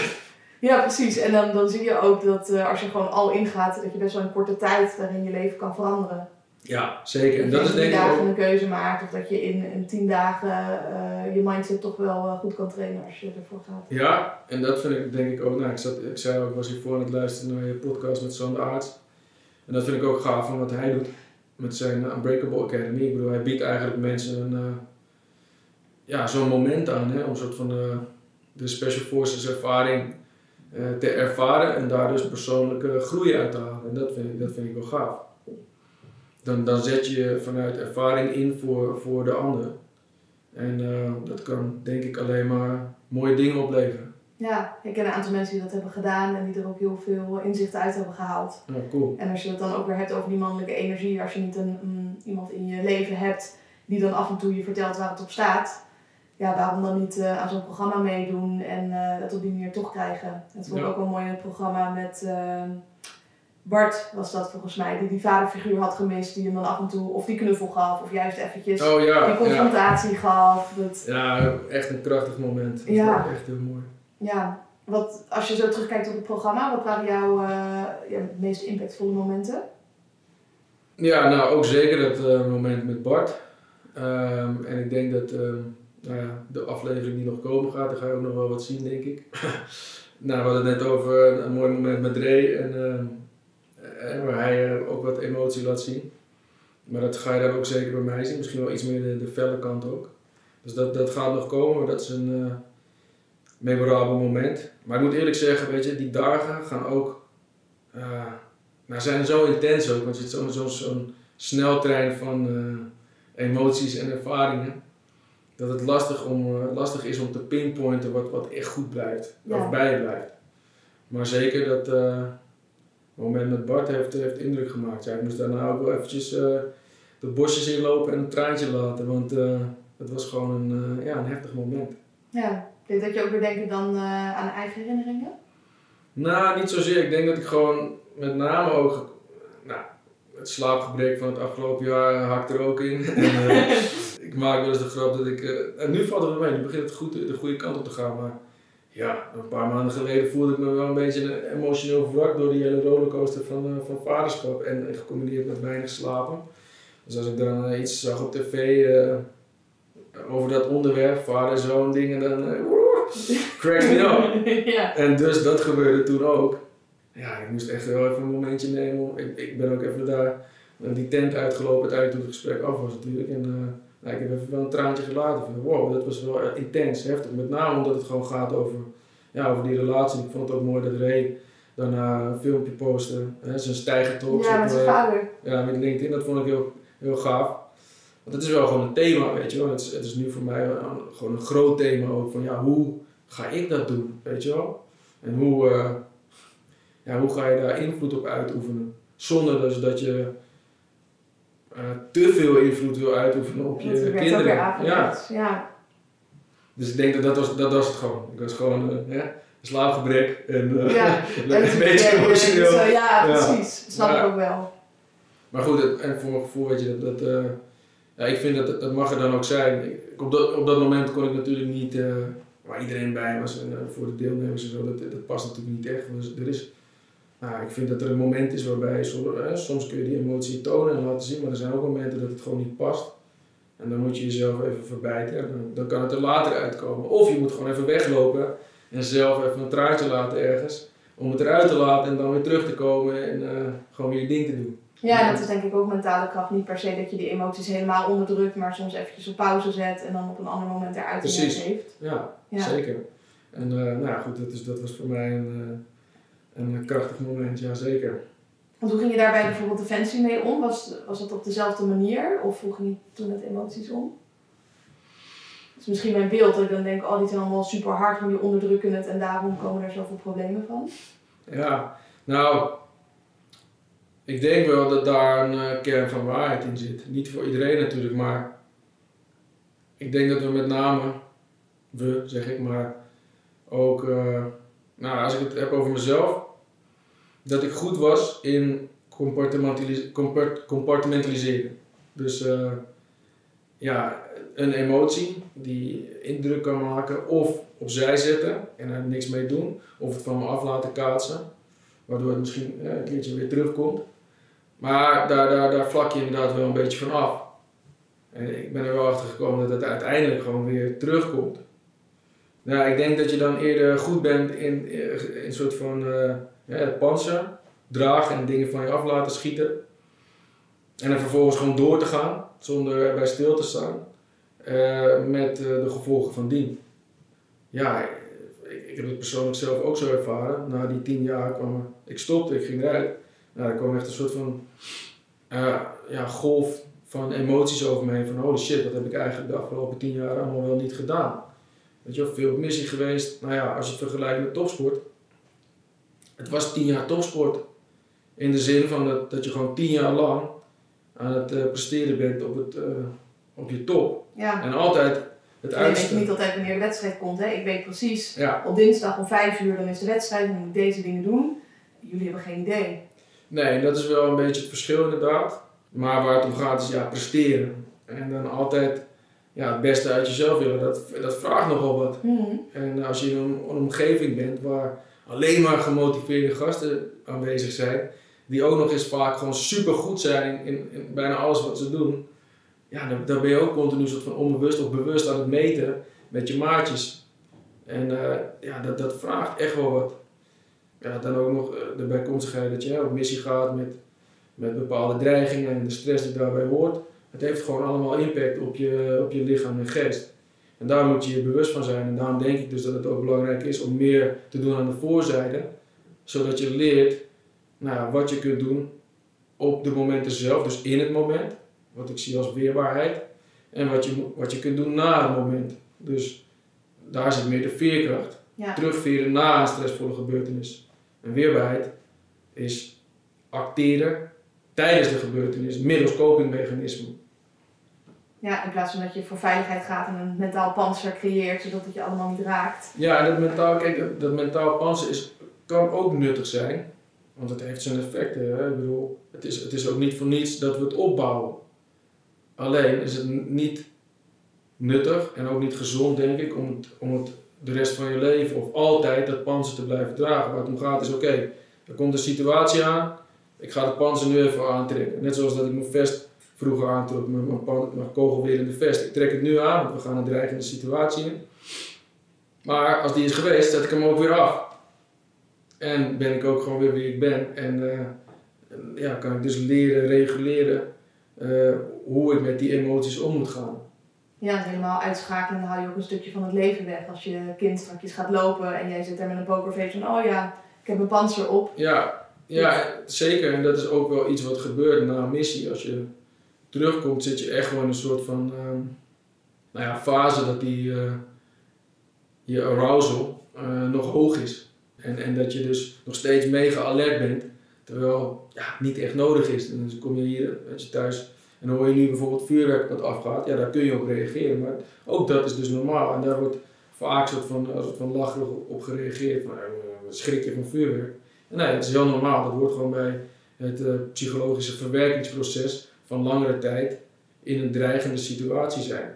ja, precies. En dan, dan zie je ook dat eh, als je gewoon al ingaat, dat je best wel in korte tijd daarin je leven kan veranderen. Ja, zeker. En dat dat is denk ik dagen ook... een keuze maakt. Of dat je in, in tien dagen eh, je mindset toch wel eh, goed kan trainen als je ervoor gaat. Ja, en dat vind ik denk ik ook... Nou, ik, zat, ik zei ook, ik was hiervoor aan het luisteren naar je podcast met Sander Aarts. En dat vind ik ook gaaf van wat hij doet met zijn Unbreakable Academy. Ik bedoel, hij biedt eigenlijk mensen een... eh, ja, zo'n moment aan, hè, om een soort van eh, de Special Forces ervaring eh, te ervaren en daar dus persoonlijke groei uit te halen. En dat vind ik, dat vind ik wel gaaf. Dan, dan zet je vanuit ervaring in voor, voor de ander. En eh, dat kan denk ik alleen maar mooie dingen opleveren. Ja, ik ken een aantal mensen die dat hebben gedaan en die er ook heel veel inzichten uit hebben gehaald. Ja, cool. En als je het dan ook weer hebt over die mannelijke energie, als je niet een, mm, iemand in je leven hebt die dan af en toe je vertelt waar het op staat, ja, waarom dan niet eh, aan zo'n programma meedoen en eh het op die manier toch krijgen? Ik Ja. ook wel mooi het programma met Bart, was dat volgens mij, die die vaderfiguur had gemist, die hem dan af en toe of die knuffel gaf of juist eventjes Oh die ja, ja. confrontatie gaf. Dat, ja, echt een krachtig moment. Dat Ja. echt heel mooi. ja, wat, als je zo terugkijkt op het programma, wat waren jouw eh, ja, meest impactvolle momenten? Ja, nou ook zeker dat eh, moment met Bart. Ehm, en ik denk dat ehm, nou ja, de aflevering die nog komen gaat, daar ga je ook nog wel wat zien, denk ik. nou, we hadden het net over een, mooi moment met Ray en ehm, eh, waar hij eh, ook wat emotie laat zien. Maar dat ga je dan ook zeker bij mij zien, misschien wel iets meer de, de felle kant ook. Dus dat, dat gaat nog komen, maar dat is een eh, memorabel moment. Maar ik moet eerlijk zeggen, weet je, die dagen gaan ook, nou, zijn zo intens ook, want je zit zo'n zo, zo'n sneltrein van emoties en ervaringen. Dat het lastig, om, lastig is om te pinpointen wat, wat echt goed blijft, Ja. of bij je blijft. Maar zeker dat eh, moment met Bart heeft, heeft indruk gemaakt. Ja, ik moest daarna ook wel eventjes eh, de bosjes inlopen en een traantje laten, want eh, het was gewoon een, eh, ja, een heftig moment. Ja, ik denk dat je ook weer denkt dan aan eigen herinneringen. Nou, niet zozeer. Ik denk dat ik gewoon met name ook nou, het slaapgebrek van het afgelopen jaar hakt er ook in. En, ik maak wel eens de grap dat ik. en nu valt het wel mee, nu begint het goed de goede kant op te gaan. Maar ja, een paar maanden geleden voelde ik me wel een beetje emotioneel verwakt door die hele rollercoaster van, eh, van vaderschap. En gecombineerd met weinig slapen. Dus als ik dan eh, iets zag op tv eh, over dat onderwerp, vader, zoon, dingen, dan. cracks me up. ja. En dus dat gebeurde toen ook. Ja, ik moest echt wel even een momentje nemen. Ik, ik ben ook even daar die tent uitgelopen uiteindelijk toen het gesprek af was natuurlijk. En nou, ik heb even wel een traantje gelaten. Van, wow, dat was wel eh, intens, heftig. Met name omdat het gewoon gaat over, ja, over die relatie. Ik vond het ook mooi dat Ray daarna een filmpje postte. Hè, zijn stijgertalks Ja, met zijn eh, vader. ja, met LinkedIn. Dat vond ik heel, heel gaaf. Want het is wel gewoon een thema, weet je wel. Het is, het is nu voor mij een- gewoon een groot thema ook. Van ja, hoe ga ik dat doen, weet je wel? En hoe, eh, ja, hoe ga je daar invloed op uitoefenen? Zonder dus dat je eh, te veel invloed wil uitoefenen op je kinderen. Ja. Ja. Dus ik denk dat dat was, dat was het gewoon. Ik was gewoon eh, slaapgebrek en eh, Ja. een beetje emotioneel. Ja, Ja. precies. Dat snap ik ook wel. Maar goed, het- en voor mijn gevoel weet je dat, dat ja, ik vind dat dat mag er dan ook zijn. Ik, op, dat, op dat moment kon ik natuurlijk niet, waar iedereen bij was en voor de deelnemers en zo, dat, dat past natuurlijk niet echt. Dus er is, nou, ik vind dat er een moment is waarbij soms, kun je die emotie tonen en laten zien, maar er zijn ook momenten dat het gewoon niet past. En dan moet je jezelf even verbijten en dan, dan kan het er later uitkomen. Of je moet gewoon even weglopen en zelf even een traantje laten ergens. Om het eruit te laten en dan weer terug te komen en eh, gewoon weer je ding te doen. Ja, dat is denk ik ook mentale kracht. Niet per se dat je die emoties helemaal onderdrukt, maar soms eventjes op pauze zet en dan op een ander moment eruit Precies. geeft. Ja, Ja. zeker. En eh, nou ja, goed, dat, is, dat was voor mij een, eh, een krachtig moment, ja zeker. Want hoe ging je daarbij bijvoorbeeld Defensie mee om? Was, was dat op dezelfde manier? Of hoe ging je toen met emoties om? Dat is misschien mijn beeld dat ik dan denk, oh die zijn allemaal super hard, maar die onderdrukken het en daarom komen er zoveel problemen van. Ja, nou, ik denk wel dat daar een eh, kern van waarheid in zit. Niet voor iedereen natuurlijk, maar ik denk dat we met name, we zeg ik maar, ook, eh, nou als ik het heb over mezelf, dat ik goed was in compartimentaliseren. Dus eh, ja, een emotie die indruk kan maken of opzij zetten en er niks mee doen. Of het van me af laten kaatsen, waardoor het misschien eh, een keertje weer terugkomt. Maar daar, daar, daar vlak je inderdaad wel een beetje van af. En ik ben er wel achter gekomen dat het uiteindelijk gewoon weer terugkomt. Nou, ik denk dat je dan eerder goed bent in, in een soort van eh panzer, dragen en dingen van je af laten schieten. En dan vervolgens gewoon door te gaan, zonder erbij stil te staan, eh, met eh, de gevolgen van dien. Ja, ik, ik heb het persoonlijk zelf ook zo ervaren. Na die tien jaar kwam ik stopte, ik ging eruit. Nou, er kwam echt een soort van eh, ja, golf van emoties over me heen. Van holy shit, wat heb ik eigenlijk de afgelopen tien jaar allemaal wel niet gedaan. Weet je wel, veel op missie geweest. Nou ja, als je het vergelijkt met topsport. Het was tien jaar topsport. In de zin van dat, dat je gewoon tien jaar lang aan het eh, presteren bent op, het, eh, op je top. Ja. En altijd het weet je uiterste. niet altijd wanneer de wedstrijd komt. Hè? Ik weet precies, Ja, op dinsdag om vijf uur dan is de wedstrijd en dan moet ik deze dingen doen. Jullie hebben geen idee. nee, dat is wel een beetje het verschil inderdaad. Maar waar het om gaat is ja, presteren. En dan altijd ja, het beste uit jezelf willen. Dat, dat vraagt nogal wat. Mhm. En als je in een, een omgeving bent waar alleen maar gemotiveerde gasten aanwezig zijn, die ook nog eens vaak gewoon super goed zijn in, in, bijna alles wat ze doen, ja, dan, dan ben je ook continu soort van onbewust of bewust aan het meten met je maatjes. En eh, ja, dat, dat vraagt echt wel wat. Ja, dan ook nog eh, de bijkomstigheid dat je hè, op missie gaat met, met bepaalde dreigingen en de stress die daarbij hoort. Het heeft gewoon allemaal impact op je, op je lichaam en geest. En daar moet je je bewust van zijn. En daarom denk ik dus dat het ook belangrijk is om meer te doen aan de voorzijde. Zodat je leert nou, wat je kunt doen op de momenten zelf, dus in het moment. Wat ik zie als weerbaarheid. En wat je, wat je kunt doen na het moment. Dus daar zit meer de veerkracht. Ja. Terugveren na een stressvolle gebeurtenis. En weerbaarheid is acteren tijdens de gebeurtenis, middels copingmechanismen. Ja, in plaats van dat je voor veiligheid gaat en een mentaal panzer creëert zodat het je allemaal niet raakt. Ja, en dat mentaal, kijk, dat, mentaal panzer is, kan ook nuttig zijn. Want het heeft zijn effecten. Hè? Ik bedoel, het is, het is ook niet voor niets dat we het opbouwen. Alleen is het niet nuttig en ook niet gezond, denk ik, om het, om het de rest van je leven of altijd dat panzer te blijven dragen. Waar het om gaat is, oké, er komt een situatie aan, ik ga de panzer nu even aantrekken. Net zoals dat ik mijn vest vroeger aantrok, mijn, mijn, pan- mijn kogelwerende vest. Ik trek het nu aan, want we gaan een dreigende situatie in. Maar als die is geweest, zet ik hem ook weer af. En ben ik ook gewoon weer wie ik ben. En eh, ja, kan ik dus leren, reguleren eh, hoe ik met die emoties om moet gaan. Ja, het helemaal uitschakelen, dan hou je ook een stukje van het leven weg. Als je kind straks gaat lopen en jij zit daar met een pokerface van, oh ja, ik heb een panzer op. Ja, ja, zeker. En dat is ook wel iets wat gebeurt na een missie. Als je terugkomt, zit je echt gewoon in een soort van ehm, nou ja, fase dat die, eh, je arousal eh, nog hoog is. En, en dat je dus nog steeds mega alert bent, terwijl ja, niet echt nodig is. En dan kom je hier weet je, thuis en dan hoor je nu bijvoorbeeld vuurwerk dat afgaat, ja, daar kun je op reageren. Maar ook dat is dus normaal. En daar wordt vaak soort van, soort van lacherig op gereageerd. Van, schrik je van vuurwerk? En nee, het is heel normaal. Dat hoort gewoon bij het psychologische verwerkingsproces van langere tijd in een dreigende situatie zijn.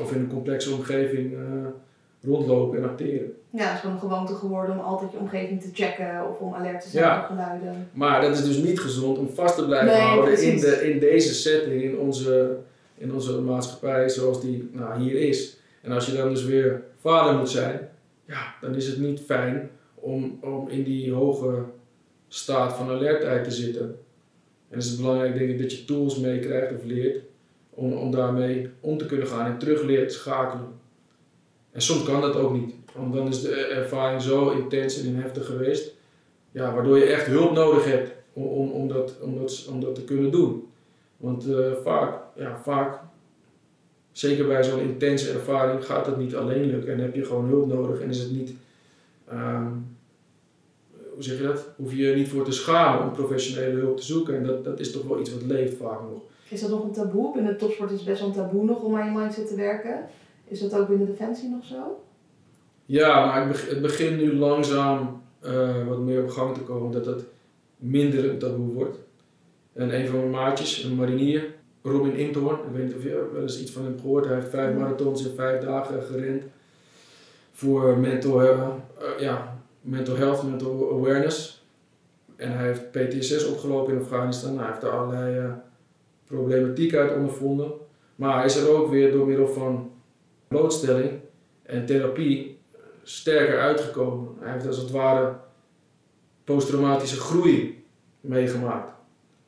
Of in een complexe omgeving uh, rondlopen en acteren. Ja, het is gewoon een gewoonte geworden om altijd je omgeving te checken of om alert te zijn Ja. op geluiden. Maar dat is dus niet gezond om vast te blijven Nee, houden in, de, in deze setting, in onze, in onze maatschappij zoals die nou, hier is. En als je dan dus weer vader moet zijn, ja, dan is het niet fijn om, om in die hoge staat van alertheid te zitten. En is het belangrijk denk ik dat je tools meekrijgt of leert om, om daarmee om te kunnen gaan en terug leert schakelen. En soms kan dat ook niet, want dan is de ervaring zo intens en heftig geweest, ja, waardoor je echt hulp nodig hebt om, om, om, dat, om, dat, om dat te kunnen doen. Want eh, vaak, ja, vaak, zeker bij zo'n intense ervaring, gaat dat niet alleen lukken en heb je gewoon hulp nodig en is het niet, ehm, hoe zeg je dat? Hoef je je niet voor te schamen om professionele hulp te zoeken en dat, dat is toch wel iets wat leeft vaak nog. Is dat nog een taboe? Binnen de topsport is het best wel een taboe nog om aan je mindset te werken. Is dat ook binnen Defensie nog zo? Ja, maar het beg- het begint nu langzaam eh, wat meer op gang te komen dat het minder een taboe wordt. En een van mijn maatjes, een marinier, Robin Intoorn, ik weet niet of je wel eens iets van hem gehoord, hij heeft vijf marathons in vijf dagen gerend voor mental, eh, eh, ja, mental health, mental awareness. En hij heeft PTSS opgelopen in Afghanistan, hij heeft daar allerlei eh, problematiek uit ondervonden. Maar hij is er ook weer door middel van blootstelling en therapie sterker uitgekomen. Hij heeft als het ware posttraumatische groei meegemaakt.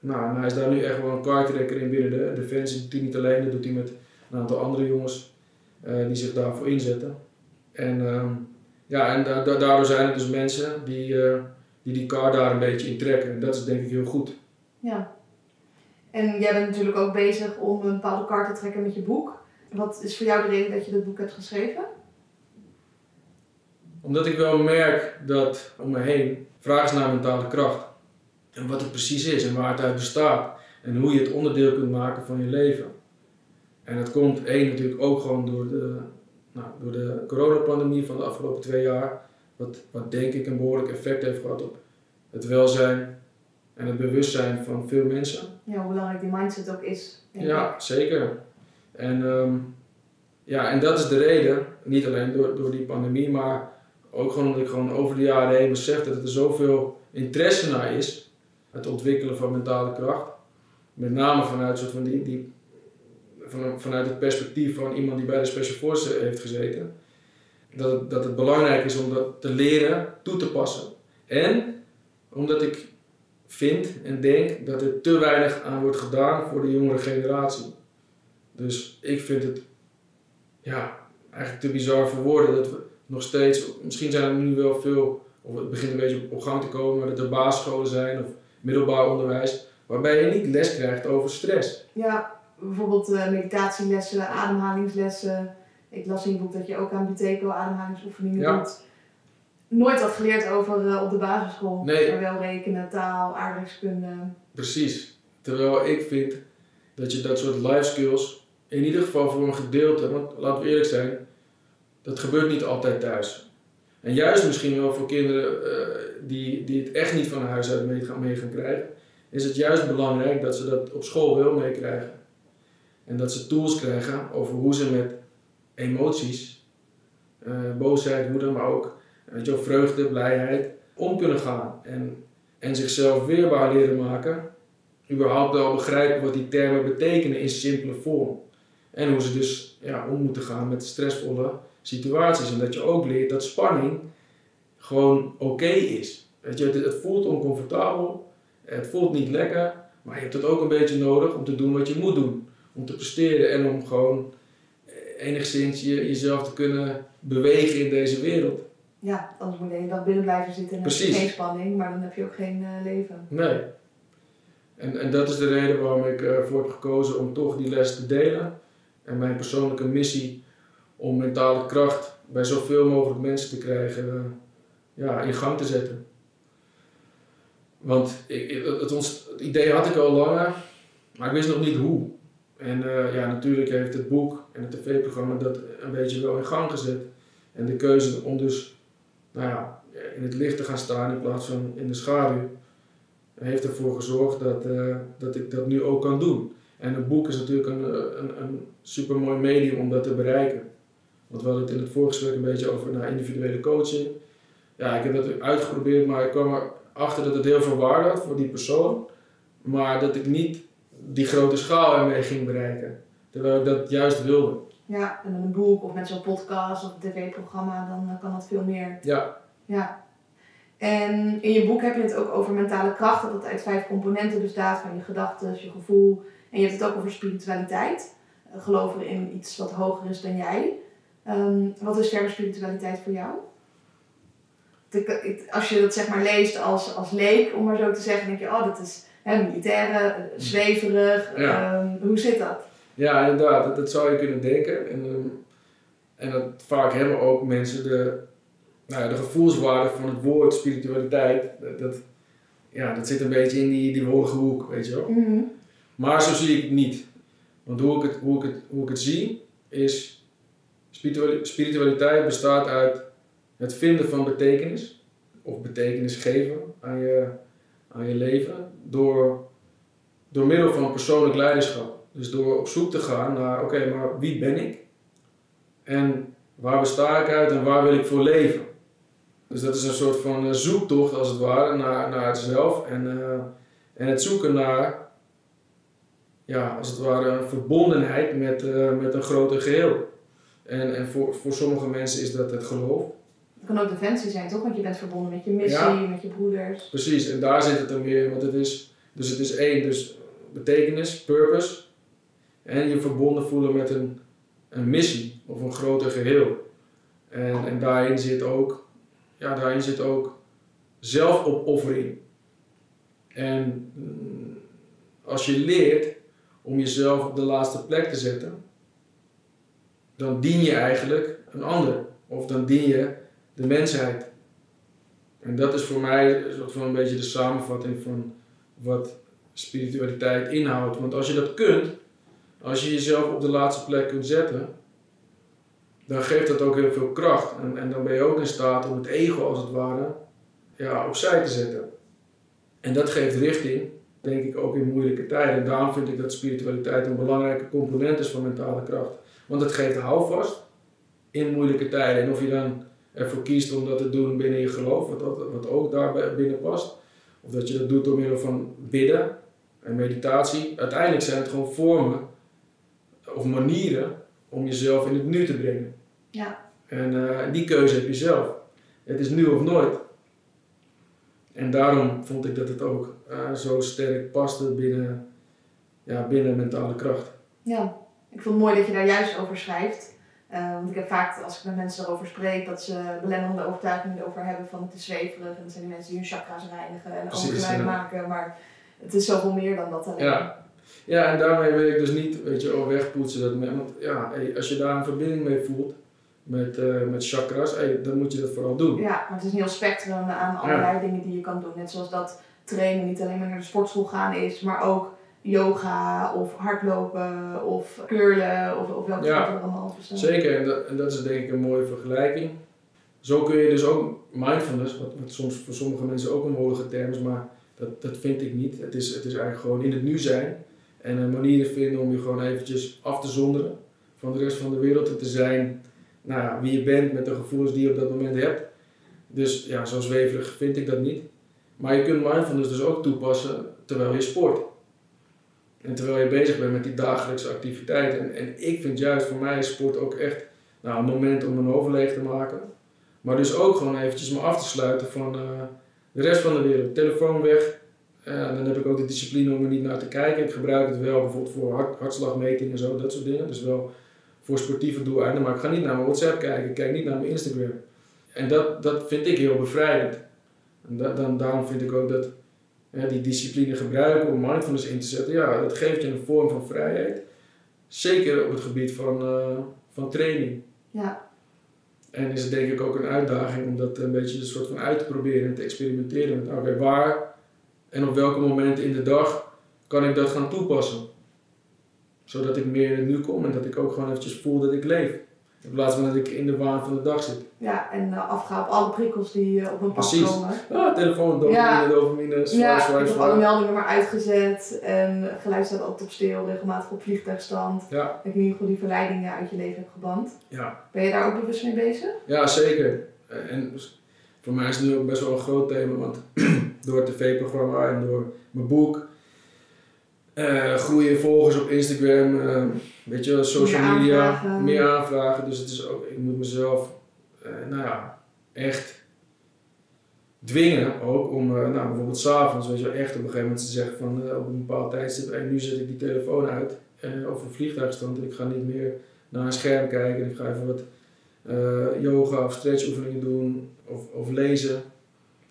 Nou, hij is daar nu echt wel een kaartrekker in binnen de Defensie. Doet hij niet alleen, dat doet hij met een aantal andere jongens eh, die zich daarvoor inzetten. En, ehm, ja, en da- da- daardoor zijn er dus mensen die, eh, die die kaart daar een beetje in trekken. En dat is denk ik heel goed. Ja. En jij bent natuurlijk ook bezig om een bepaalde kaart te trekken met je boek. Wat is voor jou de reden dat je dat boek hebt geschreven? Omdat ik wel merk dat om me heen vraag is naar mentale kracht. En wat het precies is en waar het uit bestaat. En hoe je het onderdeel kunt maken van je leven. En dat komt één natuurlijk ook gewoon door de, nou, door de coronapandemie van de afgelopen twee jaar. Wat, wat denk ik een behoorlijk effect heeft gehad op het welzijn en het bewustzijn van veel mensen. Ja, hoe belangrijk die mindset ook is. ik. Ja, zeker. En, ehm, ja, en dat is de reden, niet alleen door, door die pandemie, maar ook gewoon omdat ik gewoon over de jaren heen besef dat er zoveel interesse naar is, het ontwikkelen van mentale kracht. Met name vanuit, soort van die, die, van, vanuit het perspectief van iemand die bij de Special Forces heeft gezeten. Dat het, dat het belangrijk is om dat te leren toe te passen. En omdat ik vind en denk dat er te weinig aan wordt gedaan voor de jongere generatie. Dus ik vind het ja, eigenlijk te bizar voor woorden dat we nog steeds, misschien zijn er nu wel veel, of het begint een beetje op gang te komen, dat er basisscholen zijn of middelbaar onderwijs, waarbij je niet les krijgt over stress. Ja, bijvoorbeeld eh, meditatielessen, ademhalingslessen. Ik las in je boek dat je ook aan Buteco ademhalingsoefeningen Ja. doet. Nooit wat geleerd over eh, op de basisschool. Nee. Maar wel rekenen, taal, aardrijkskunde. Precies. Terwijl ik vind dat je dat soort life skills, in ieder geval voor een gedeelte, want laten we eerlijk zijn, dat gebeurt niet altijd thuis. En juist misschien wel voor kinderen eh, die, die het echt niet van huis uit mee gaan, mee gaan krijgen, is het juist belangrijk dat ze dat op school wel meekrijgen. En dat ze tools krijgen over hoe ze met emoties, eh, boosheid, woede, maar ook weet je vreugde, blijheid, om kunnen gaan. En, en zichzelf weerbaar leren maken. Überhaupt wel begrijpen wat die termen betekenen in simpele vorm. En hoe ze dus ja, om moeten gaan met stressvolle situaties. En dat je ook leert dat spanning gewoon oké is. Weet je, het voelt oncomfortabel. Het voelt niet lekker, maar je hebt het ook een beetje nodig om te doen wat je moet doen. Om te presteren en om gewoon eh, enigszins je, jezelf te kunnen bewegen in deze wereld. Ja, anders moet je de hele dag binnen blijven zitten en heb je geen spanning, maar dan heb je ook geen eh, leven. Nee. En, en dat is de reden waarom ik ervoor heb gekozen om toch die les te delen. En mijn persoonlijke missie om mentale kracht bij zoveel mogelijk mensen te krijgen, eh, ja, in gang te zetten. Want ik, het, ons, het idee had ik al langer, maar ik wist nog niet hoe. En eh, ja, natuurlijk heeft het boek en het tv-programma dat een beetje wel in gang gezet. En de keuze om dus nou ja, in het licht te gaan staan in plaats van in de schaduw, heeft ervoor gezorgd dat, eh, dat ik dat nu ook kan doen. En een boek is natuurlijk een, eh, een, een super mooi medium om dat te bereiken. Want we hadden het in het voorgesprek een beetje over nou, individuele coaching. Ja, ik heb dat uitgeprobeerd, maar ik kwam erachter dat het heel veel waarde had voor die persoon. Maar dat ik niet die grote schaal ermee ging bereiken. Terwijl ik dat juist wilde. Ja, en met een boek of met zo'n podcast of een tv-programma, dan eh, kan dat veel meer. Ja, Ja. En in je boek heb je het ook over mentale kracht, dat het uit vijf componenten bestaat, van je gedachten, je gevoel. En je hebt het ook over spiritualiteit. Eh, Geloven in iets wat hoger is dan jij. Ehm, wat is verder spiritualiteit voor jou? Als je dat zeg maar leest als, als leek, om maar zo te zeggen, denk je, oh, dat is hè, militaire, eh, zweverig. Ja. Ehm, hoe zit dat? Ja, inderdaad, dat, dat zou je kunnen denken. En, ehm, en dat, vaak hebben ook mensen de, nou ja, de gevoelswaarde van het woord spiritualiteit. Dat, dat, ja, dat zit een beetje in die, die wollige hoek, weet je wel. Mhm. Maar zo zie ik het niet. Want hoe ik het, hoe ik het, hoe ik het zie, is spirituali- spiritualiteit bestaat uit het vinden van betekenis. Of betekenis geven aan je, aan je leven. Door, door middel van persoonlijk leiderschap. Dus door op zoek te gaan naar, oké, maar wie ben ik? En waar besta ik uit en waar wil ik voor leven? Dus dat is een soort van eh, zoektocht als het ware naar, naar het zelf. En, eh, en het zoeken naar ja, als het ware een verbondenheid met, eh, met een groter geheel. En, en voor, voor sommige mensen is dat het geloof. Het kan ook defensie zijn, toch? Want je bent verbonden met je missie, Ja. met je broeders. Precies, en daar zit het dan weer want het is, dus het is één, dus betekenis, purpose. En je verbonden voelen met een, een missie of een groter geheel. En, en daarin zit ook, ja, daarin zit ook zelfopoffering. En mm, als je leert om jezelf op de laatste plek te zetten, dan dien je eigenlijk een ander. Of dan dien je de mensheid. En dat is voor mij een soort van een beetje de samenvatting van wat spiritualiteit inhoudt. Want als je dat kunt, als je jezelf op de laatste plek kunt zetten, dan geeft dat ook heel veel kracht. En, en dan ben je ook in staat om het ego als het ware ja, opzij te zetten. En dat geeft richting, denk ik, ook in moeilijke tijden. En daarom vind ik dat spiritualiteit een belangrijke component is van mentale kracht. Want het geeft houvast in moeilijke tijden. En of je dan ervoor kiest om dat te doen binnen je geloof, wat, ook- wat ook daarbij binnen past. Of dat je dat doet door middel van bidden en meditatie. Uiteindelijk zijn het gewoon vormen of manieren om jezelf in het nu te brengen. Ja. En eh, die keuze heb je zelf. Het is nu of nooit. En daarom vond ik dat het ook eh, zo sterk paste binnen, ja, binnen mentale kracht. Ja, ik vond het mooi dat je daar juist over schrijft. Eh, want ik heb vaak, als ik met mensen erover spreek, dat ze belemmerende overtuigingen erover hebben van het is zweverig. En dat zijn die mensen die hun chakra's reinigen en ja. maken. Maar het is zoveel meer dan dat alleen. Ja. ja, en daarmee wil ik dus niet, weet je, oh, wegpoetsen dat men. Want ja, hey, als je daar een verbinding mee voelt met, eh, met chakras, hey, dan moet je dat vooral doen. Ja, maar het is een heel spectrum aan allerlei dingen die je kan doen. Net zoals dat trainen niet alleen maar naar de sportschool gaan is, maar ook yoga of hardlopen of curlen of, of welke Ja, er allemaal. Zeker, en dat, en dat is denk ik een mooie vergelijking. Zo kun je dus ook mindfulness, wat, wat soms voor sommige mensen ook een wollige term is, maar dat, dat vind ik niet. Het is, het is eigenlijk gewoon in het nu zijn en een manier vinden om je gewoon eventjes af te zonderen van de rest van de wereld en te zijn nou ja, wie je bent met de gevoelens die je op dat moment hebt. Dus ja, zo zweverig vind ik dat niet. Maar je kunt mindfulness dus ook toepassen terwijl je sport. En terwijl je bezig bent met die dagelijkse activiteiten. En, en ik vind juist voor mij sport ook echt nou, een moment om mijn hoofd te maken. Maar dus ook gewoon eventjes me af te sluiten van eh, de rest van de wereld. Telefoon weg, Uh, dan heb ik ook de discipline om er niet naar te kijken. Ik gebruik het wel bijvoorbeeld voor hart, hartslagmeting en zo, dat soort dingen. Dus wel voor sportieve doeleinden. Maar ik ga niet naar mijn WhatsApp kijken, ik kijk niet naar mijn Instagram. En dat, dat vind ik heel bevrijdend. En dan, daarom vind ik ook dat die discipline gebruiken om mindfulness in te zetten, ja, dat geeft je een vorm van vrijheid. Zeker op het gebied van, uh, van training. Ja. En is het denk ik ook een uitdaging om dat een beetje een soort van uit te proberen en te experimenteren met oké, waar en op welke momenten in de dag kan ik dat gaan toepassen. Zodat ik meer in het nu kom en dat ik ook gewoon eventjes voel dat ik leef. In plaats van dat ik in de waan van de dag zit. Ja, en uh, afga op alle prikkels die uh, op mijn pad komen. Ja, telefoon, dopamine, ja. dopamine, swipe, ja, swipe, ik heb alle meldingen maar uitgezet. En geluid staat altijd op stil, regelmatig op vliegtuigstand. Ja. Dat ik in ieder geval die verleidingen uit je leven heb geband. Ja. Ben je daar ook bewust mee bezig? Ja, zeker. En voor mij is het nu ook best wel een groot thema, want door het tv-programma en door mijn boek uh, groeien volgers op Instagram, uh, weet je, social meer media, aanvragen. meer aanvragen. Dus het is ook, ik moet mezelf, uh, nou ja, echt dwingen ook om, nou bijvoorbeeld s'avonds, weet je, echt op een gegeven moment te zeggen van op een bepaald tijdstip, hey, nu zet ik die telefoon uit of een vliegtuigstand en ik ga niet meer naar een scherm kijken en ik ga even wat yoga of stretchoefeningen doen of, of lezen,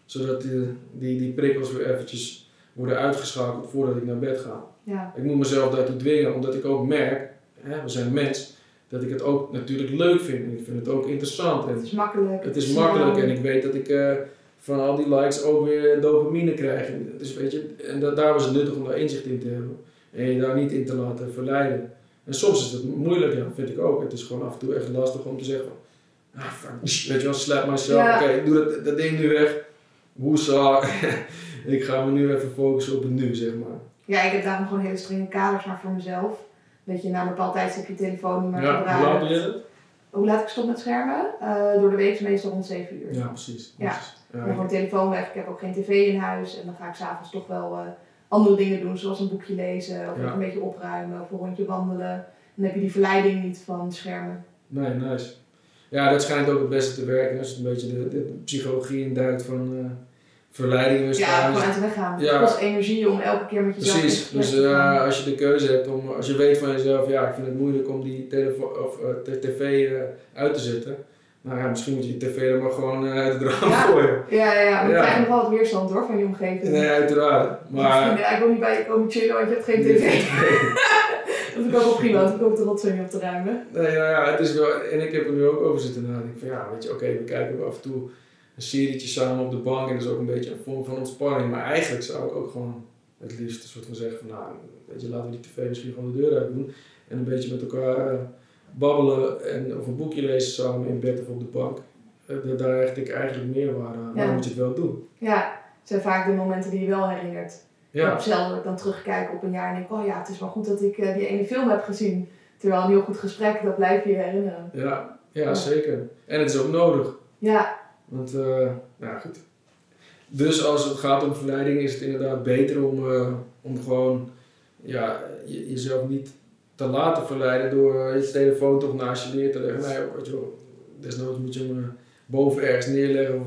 zodat die, die, die prikkels weer eventjes worden uitgeschakeld voordat ik naar bed ga. Ja. Ik moet mezelf daartoe dwingen, omdat ik ook merk, hè, we zijn mens, dat ik het ook natuurlijk leuk vind. En ik vind het ook interessant. En Het is makkelijk. het is makkelijk en ik weet dat ik eh, van al die likes ook weer dopamine krijg. En Dus weet je, en dat, daar was het nuttig om daar inzicht in te hebben. En je daar niet in te laten verleiden. En soms is het moeilijk, ja, vind ik ook. Het is gewoon af en toe echt lastig om te zeggen ah, fuck, weet je wel, slap myself. Ja. Oké, ik doe dat, dat ding nu weg. Woesa. ik ga me nu even focussen op het nu, zeg maar. Ja, ik heb daarom gewoon hele strenge kaders, maar voor mezelf. Dat je na een bepaald tijdstip je telefoon niet meer Ja, hoe gebruikt. laat je dat? Hoe laat ik stop met schermen? Eh, door de week meestal rond 7 uur. Ja, precies. Ja. precies. Ik Ja, heb gewoon telefoon weg, ik heb ook geen tv in huis. En dan ga ik s'avonds toch wel eh, andere dingen doen, zoals een boekje lezen. Of Ja. een beetje opruimen, of een rondje wandelen. Dan heb je die verleiding niet van schermen. Nee, nice. Ja, dat schijnt ook het beste te werken als je een beetje de, de psychologie induikt van eh verleiding. Dus Ja, gewoon uit de weg gaan. Ja. Het kost energie om elke keer met jezelf Precies, dus eh, als je de keuze hebt om, als je weet van jezelf, ja, ik vind het moeilijk om die of eh, tv eh, uit te zetten. Nou ja, misschien moet je die tv er maar gewoon uit het raam Ja. gooien. Ja, ja, ja, maar dan Ja. krijg je nog wel wat weerstand hoor van je omgeving. Nee, uiteraard. Maar... Ik wil niet bij je komen chillen, want je hebt geen tv. dat vind ik ook wel prima, want ik hoef de rotzooi niet op te ruimen. Nee, nou ja, het is wel, en ik heb er nu ook over zitten nadenken van ja, weet je, oké, we kijken af en toe een serietje samen op de bank en dat is ook een beetje een vorm van ontspanning. Maar eigenlijk zou ik ook gewoon het liefst een soort van zeggen van nou, weet je, laten we die tv misschien gewoon de deur uit doen en een beetje met elkaar eh, babbelen en of een boekje lezen samen in bed of op de bank. Eh, da- daar hecht ik eigenlijk meer waarde aan. Ja. Dan moet je het wel doen. Ja, het zijn vaak de momenten die je wel herinnert. Ja, Op zelf dat ik dan terugkijk op een jaar en denk, oh ja, het is wel goed dat ik eh, die ene film heb gezien. Terwijl een heel goed gesprek, dat blijf je je herinneren. ja, ja, Ja. zeker. En het is ook nodig. Ja, Want, eh, nou ja, goed. Dus als het gaat om verleiding is het inderdaad beter om, eh, om gewoon ja, je- jezelf niet te laten verleiden door eh, je telefoon toch naast je neer te leggen. Nee, weet je wel, desnoods moet je hem boven ergens neerleggen of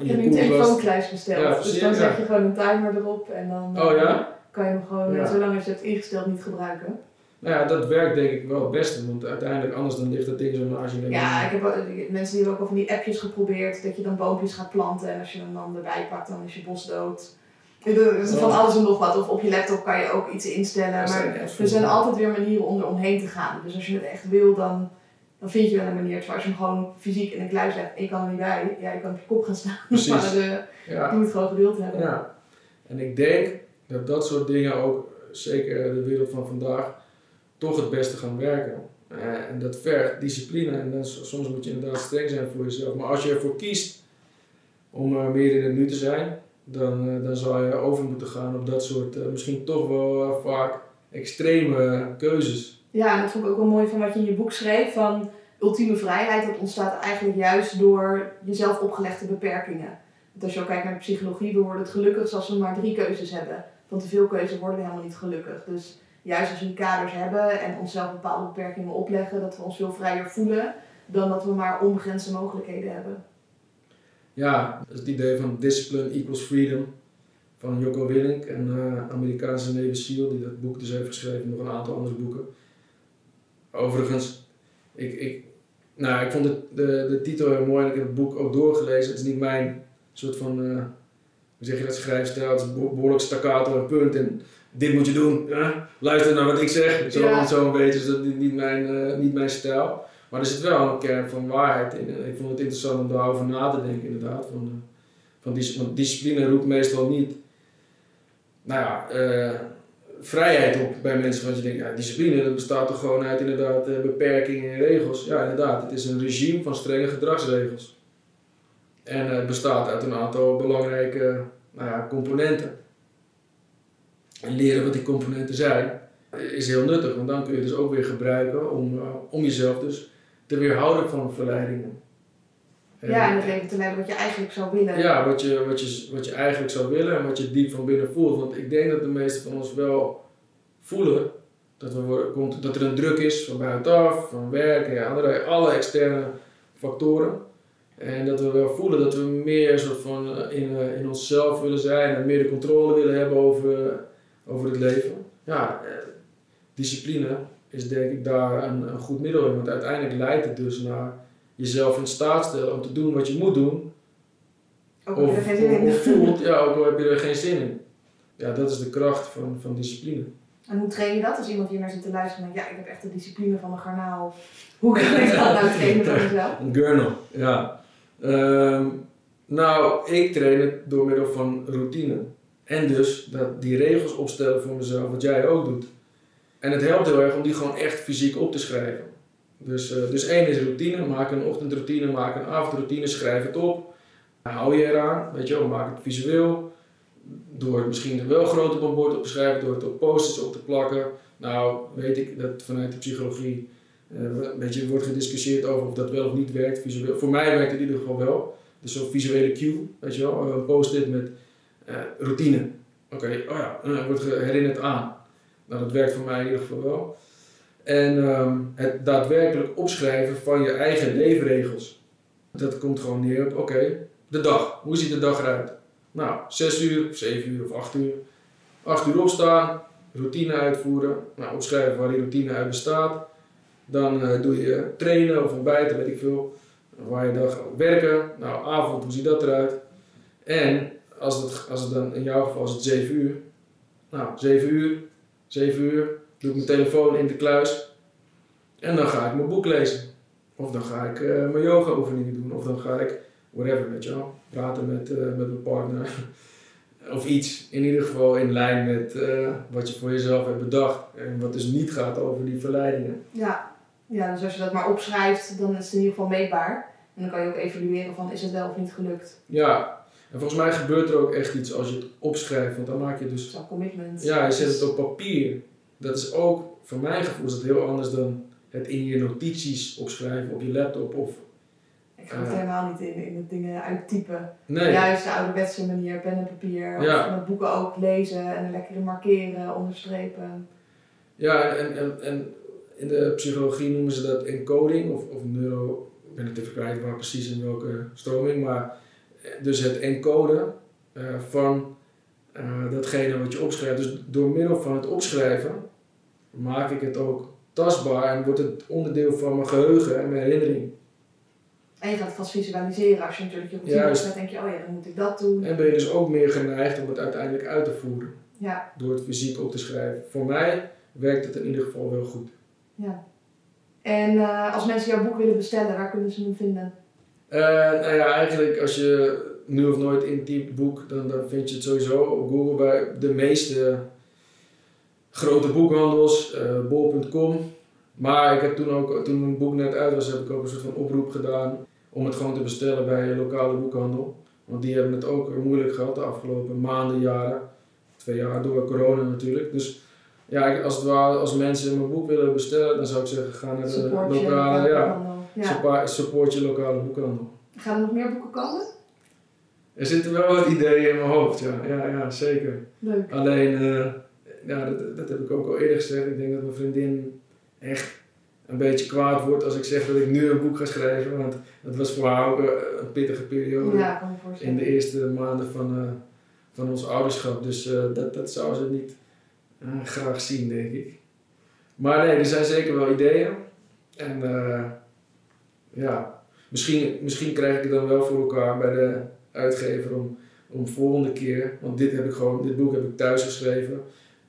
in ik heb je nu een telefoonkluis besteld. Ja, dus dan zet je gewoon een timer erop en dan Oh ja? kan je hem gewoon, Ja. zolang als je het ingesteld, niet gebruiken. Nou ja, dat werkt denk ik wel het beste, want uiteindelijk anders dan ligt dat ding zo naast je. Ja, ik heb, ik- mensen die hebben ook al van die appjes geprobeerd, dat je dan boompjes gaat planten en als je hem dan erbij pakt, dan is je bos dood. Is van Oh. alles en nog wat. Of op je laptop kan je ook iets instellen. Maar er zijn altijd weer manieren om er omheen te gaan. Dus als je het echt wil, dan, dan vind je wel een manier. Terwijl als je hem gewoon fysiek in een kluis legt je kan er niet bij, ja, je kan op je kop gaan staan. Precies. Maar eh, ja. je moet gewoon geduld hebben. Ja, en ik denk dat dat soort dingen ook, zeker de wereld van vandaag, toch het beste gaan werken. Eh, en dat vergt discipline en dan, soms moet je inderdaad streng zijn voor jezelf. Maar als je ervoor kiest om eh, meer in het nu te zijn, dan, eh, dan zou je over moeten gaan op dat soort, misschien toch wel vaak extreme keuzes. Ja, en dat vond ik ook wel mooi van wat je in je boek schreef. Van ultieme vrijheid, dat ontstaat eigenlijk juist door jezelf opgelegde beperkingen. Want als je ook kijkt naar de psychologie, we worden het gelukkigst als we maar drie keuzes hebben. Van te veel keuzes worden we helemaal niet gelukkig. Dus juist als we die kaders hebben en onszelf bepaalde beperkingen opleggen, dat we ons veel vrijer voelen dan dat we maar onbegrensde mogelijkheden hebben. Ja, het idee van discipline equals freedom. van Jocko Willink, een uh, Amerikaanse Navy SEAL, die dat boek dus heeft geschreven, nog een aantal andere boeken. Overigens, ik, ik, nou, ik vond het, de, de titel heel mooi en ik heb het boek ook doorgelezen. Het is niet mijn soort van, uh, hoe zeg je dat, schrijfstijl. Het is behoorlijk staccato en punt en dit moet je doen. Luister naar wat ik zeg. Zo, ja. zo een beetje, dus dat is niet mijn, uh, niet mijn stijl. Maar er zit wel een kern van waarheid in. Ik vond het interessant om daarover na te denken inderdaad. Van, van want discipline roept meestal niet nou ja, uh, vrijheid op bij mensen. Want je denkt, ja, discipline dat bestaat toch gewoon uit inderdaad uh, beperkingen en regels. Ja, inderdaad, het is een regime van strenge gedragsregels. En het bestaat uit een aantal belangrijke nou ja, componenten. En leren wat die componenten zijn is heel nuttig, want dan kun je dus ook weer gebruiken om, uh, om jezelf dus te weerhouden van verleidingen. Ja, en het leven te leiden wat je eigenlijk zou willen. Ja, wat je, wat, je, wat je eigenlijk zou willen en wat je diep van binnen voelt. Want ik denk dat de meesten van ons wel voelen dat, we worden, dat er een druk is van buitenaf, van werk en andere, alle externe factoren. En dat we wel voelen dat we meer soort van eh, in, eh, in onszelf willen zijn en meer de controle willen hebben over, over het leven. Ja, eh, discipline is denk ik daar een, een goed middel in. Want uiteindelijk leidt het dus naar jezelf in staat stellen om te doen wat je moet doen. Ook al heb je er geen zin in. Voelt, ja, ook al heb je er geen zin in. Ja, dat is de kracht van, van discipline. En hoe train je dat als iemand hier naar zit te luisteren en denkt, ja, ik heb echt de discipline van een garnaal. Hoe kan ik dat nou trainen voor mezelf? Een gurnal, ja. Um, nou, ik train het door middel van routine. En dus dat, die regels opstellen voor mezelf, wat jij ook doet. En het helpt heel erg om die gewoon echt fysiek op te schrijven. Dus, uh, dus één is routine, maak een ochtendroutine, maak een avondroutine, schrijf het op. Hou je eraan, weet je wel, maak het visueel. Door het misschien wel groot op een bord op te schrijven, door het op posters op te plakken. Nou, weet ik dat vanuit de psychologie uh, een beetje wordt gediscussieerd over of dat wel of niet werkt visueel. Voor mij werkt het in ieder geval wel. Dus zo'n visuele cue, weet je wel, een post-it met uh, routine. Oké, okay, oh ja, uh, wordt herinnerd aan. Nou, dat werkt voor mij in ieder geval wel. En um, het daadwerkelijk opschrijven van je eigen leefregels. Dat komt gewoon neer op, oké, de dag. Hoe ziet de dag eruit? Nou, 6 uur, 7 uur of 8 uur. 8 uur opstaan, routine uitvoeren. Nou, opschrijven waar die routine uit bestaat. Dan uh, doe je trainen of ontbijten, weet ik veel. Waar je dag werken. Nou, avond, hoe ziet dat eruit? En als het, als het dan in jouw geval is het 7 uur. Nou, 7 uur, 7 uur, doe ik mijn telefoon in de kluis. En dan ga ik mijn boek lezen. Of dan ga ik uh, mijn yoga oefeningen doen. Of dan ga ik, whatever, weet je wel, praten met, uh, met mijn partner. of iets, in ieder geval in lijn met uh, wat je voor jezelf hebt bedacht. En wat dus niet gaat over die verleidingen. Ja. ja, dus als je dat maar opschrijft, dan is het in ieder geval meetbaar. En dan kan je ook evalueren van is het wel of niet gelukt. Ja, en volgens mij gebeurt er ook echt iets als je het opschrijft. Want dan maak je dus... Zo'n commitment. Ja, je zet het op papier. Dat is ook, voor mijn gevoel is dat heel anders dan het in je notities opschrijven op je laptop of... Ik ga het uh, helemaal niet in, in het dingen uittypen. Nee. Juist de ouderwetse manier, pen en papier. Ja. Of met boeken ook lezen en lekker markeren, onderstrepen. Ja, en, en, en in de psychologie noemen ze dat encoding of, of neuro... Ik ben het even kwijt waar precies in welke stroming, maar dus het encoden uh, van uh, datgene wat je opschrijft. Dus door middel van het opschrijven maak ik het ook tastbaar en wordt het onderdeel van mijn geheugen en mijn herinnering. En je gaat het vast visualiseren als je natuurlijk je routine hebt, dan denk je, oh ja, dan moet ik dat doen. En ben je dus ook meer geneigd om het uiteindelijk uit te voeren. Ja. Door het fysiek op te schrijven. Voor mij werkt het in ieder geval wel goed. Ja. En uh, als mensen jouw boek willen bestellen, waar kunnen ze hem vinden? Uh, nou ja, eigenlijk als je nu of nooit intypt boek, dan, dan vind je het sowieso op Google bij de meeste grote boekhandels, uh, bol.com. Maar ik heb toen ook, toen mijn boek net uit was, heb ik ook een soort van oproep gedaan om het gewoon te bestellen bij een lokale boekhandel. Want die hebben het ook moeilijk gehad de afgelopen maanden, jaren. Twee jaar door corona natuurlijk. Dus ja, als, het ware, als mensen mijn boek willen bestellen, dan zou ik zeggen, ga naar de support lokale, ja, ja. Support, je lokale boekhandel. Gaan er nog meer boeken komen? Er zitten wel wat ideeën in mijn hoofd, ja, ja, ja zeker. Leuk. Alleen, uh, ja, dat, dat heb ik ook al eerder gezegd. Ik denk dat mijn vriendin echt een beetje kwaad wordt als ik zeg dat ik nu een boek ga schrijven. Want dat was voor haar ook een pittige periode. Ja, in de eerste maanden van, uh, van ons ouderschap. Dus eh, dat, dat zou ze niet eh, graag zien, denk ik. Maar nee, er zijn zeker wel ideeën. En eh, ja, misschien, misschien krijg ik het dan wel voor elkaar bij de uitgever om, om volgende keer, want dit heb ik gewoon, dit boek heb ik thuis geschreven,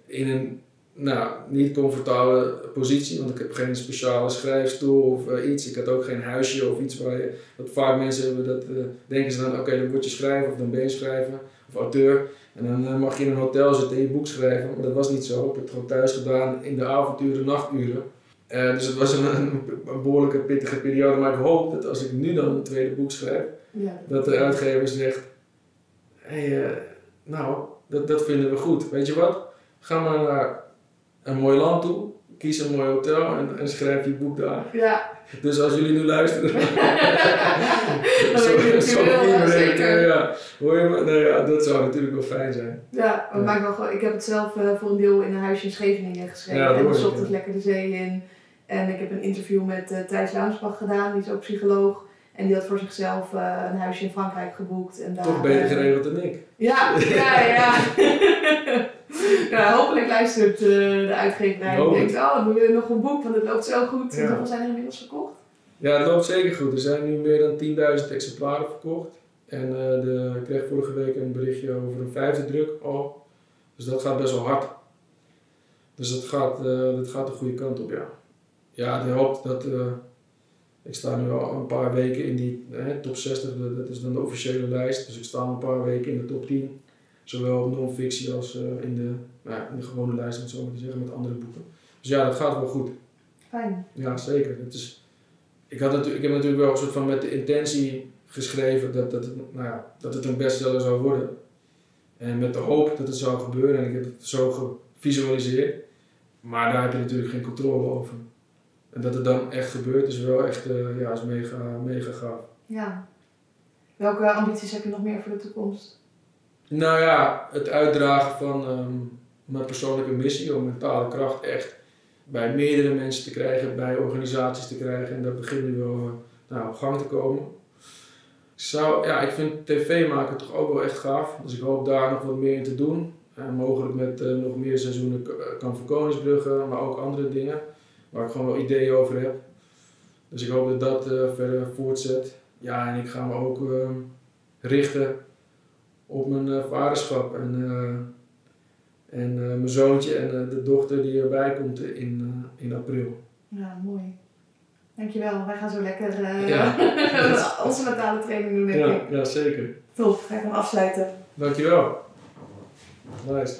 in een nou, niet comfortabele positie, want ik heb geen speciale schrijfstoel of eh, iets. Ik had ook geen huisje of iets waar je, wat vaak mensen hebben, dat eh, denken ze dan, oké, dan word je schrijver of dan ben je schrijver of auteur. En dan eh, mag je in een hotel zitten en je boek schrijven, maar dat was niet zo. Ik heb het gewoon thuis gedaan in de avonturen, nachturen. Eh, dus het was een, een, een behoorlijke pittige periode, maar ik hoop dat als ik nu dan een tweede boek schrijf, Ja. dat de uitgever zegt: hey, eh, Nou, dat, dat vinden we goed. Weet je wat? Ga maar naar een mooi land toe, kies een mooi hotel en, en schrijf je boek daar. Ja, Dus als jullie nu luisteren. Ja, zeker. Ja, hoor je me? Nou ja, dat zou natuurlijk wel fijn zijn. ja, maar het Ja. maakt wel gewoon, ik heb het zelf eh, voor een deel in een huisje in Scheveningen geschreven. Ja, en dan zocht ja. lekker de zee in. En ik heb een interview met eh Thijs Launsbach gedaan, die is ook psycholoog. En die had voor zichzelf eh, een huisje in Frankrijk geboekt. En daar, Toch beter eh, geregeld dan ik. Ja, ja, ja. ja hopelijk luistert eh, de uitgeverij en denkt, oh, we willen nog een boek, want het loopt zo goed. Ja. En hoeveel zijn er inmiddels verkocht? Ja, het loopt zeker goed. Er zijn nu meer dan 10.000 exemplaren verkocht. En de, ik kreeg vorige week een berichtje over een vijfde druk al. Dus dat gaat best wel hard. Dus dat gaat, dat gaat de goede kant op, ja. Ja, de hoop dat... eh, ik sta nu al een paar weken in die top 60, dat- dat is dan de officiële lijst. Dus ik sta al een paar weken in de top 10. Zowel op non-fictie als eh, in, de, nou ja, in de gewone lijst, om het zo maar te zeggen, met andere boeken. Dus ja, dat gaat wel goed. Fijn. Ja, zeker. Het is, ik, had natuurlijk, ik heb natuurlijk wel een soort van met de intentie geschreven dat, dat, nou ja, dat het een bestseller zou worden. En met de hoop dat het zou gebeuren. En ik heb het zo gevisualiseerd. Maar daar heb je natuurlijk geen controle over. En dat het dan echt gebeurt is wel echt eh, ja, is mega, mega gaaf. Ja. Welke ambities heb je nog meer voor de toekomst? Nou ja, het uitdragen van ehm, mijn persoonlijke missie om mentale kracht echt bij meerdere mensen te krijgen, bij organisaties te krijgen. En dat begint nu wel eh, nou, op gang te komen. Ik Zou, ja, ik vind tv maken toch ook wel echt gaaf. Dus ik hoop daar nog wat meer in te doen. En mogelijk met eh, nog meer seizoenen kan voor Koningsbrugge, maar ook andere dingen. Waar ik gewoon wel ideeën over heb. Dus ik hoop dat dat eh, verder voortzet. Ja, en ik ga me ook ehm, richten op mijn eh, vaderschap. En, eh, en mijn zoontje en de dochter die erbij komt in, in april. Ja, mooi. Dankjewel. Wij gaan zo lekker Ja. onze mentale training doen, denk Ja, ik. ja, zeker. Top, ga ik hem afsluiten. Dankjewel. Nice.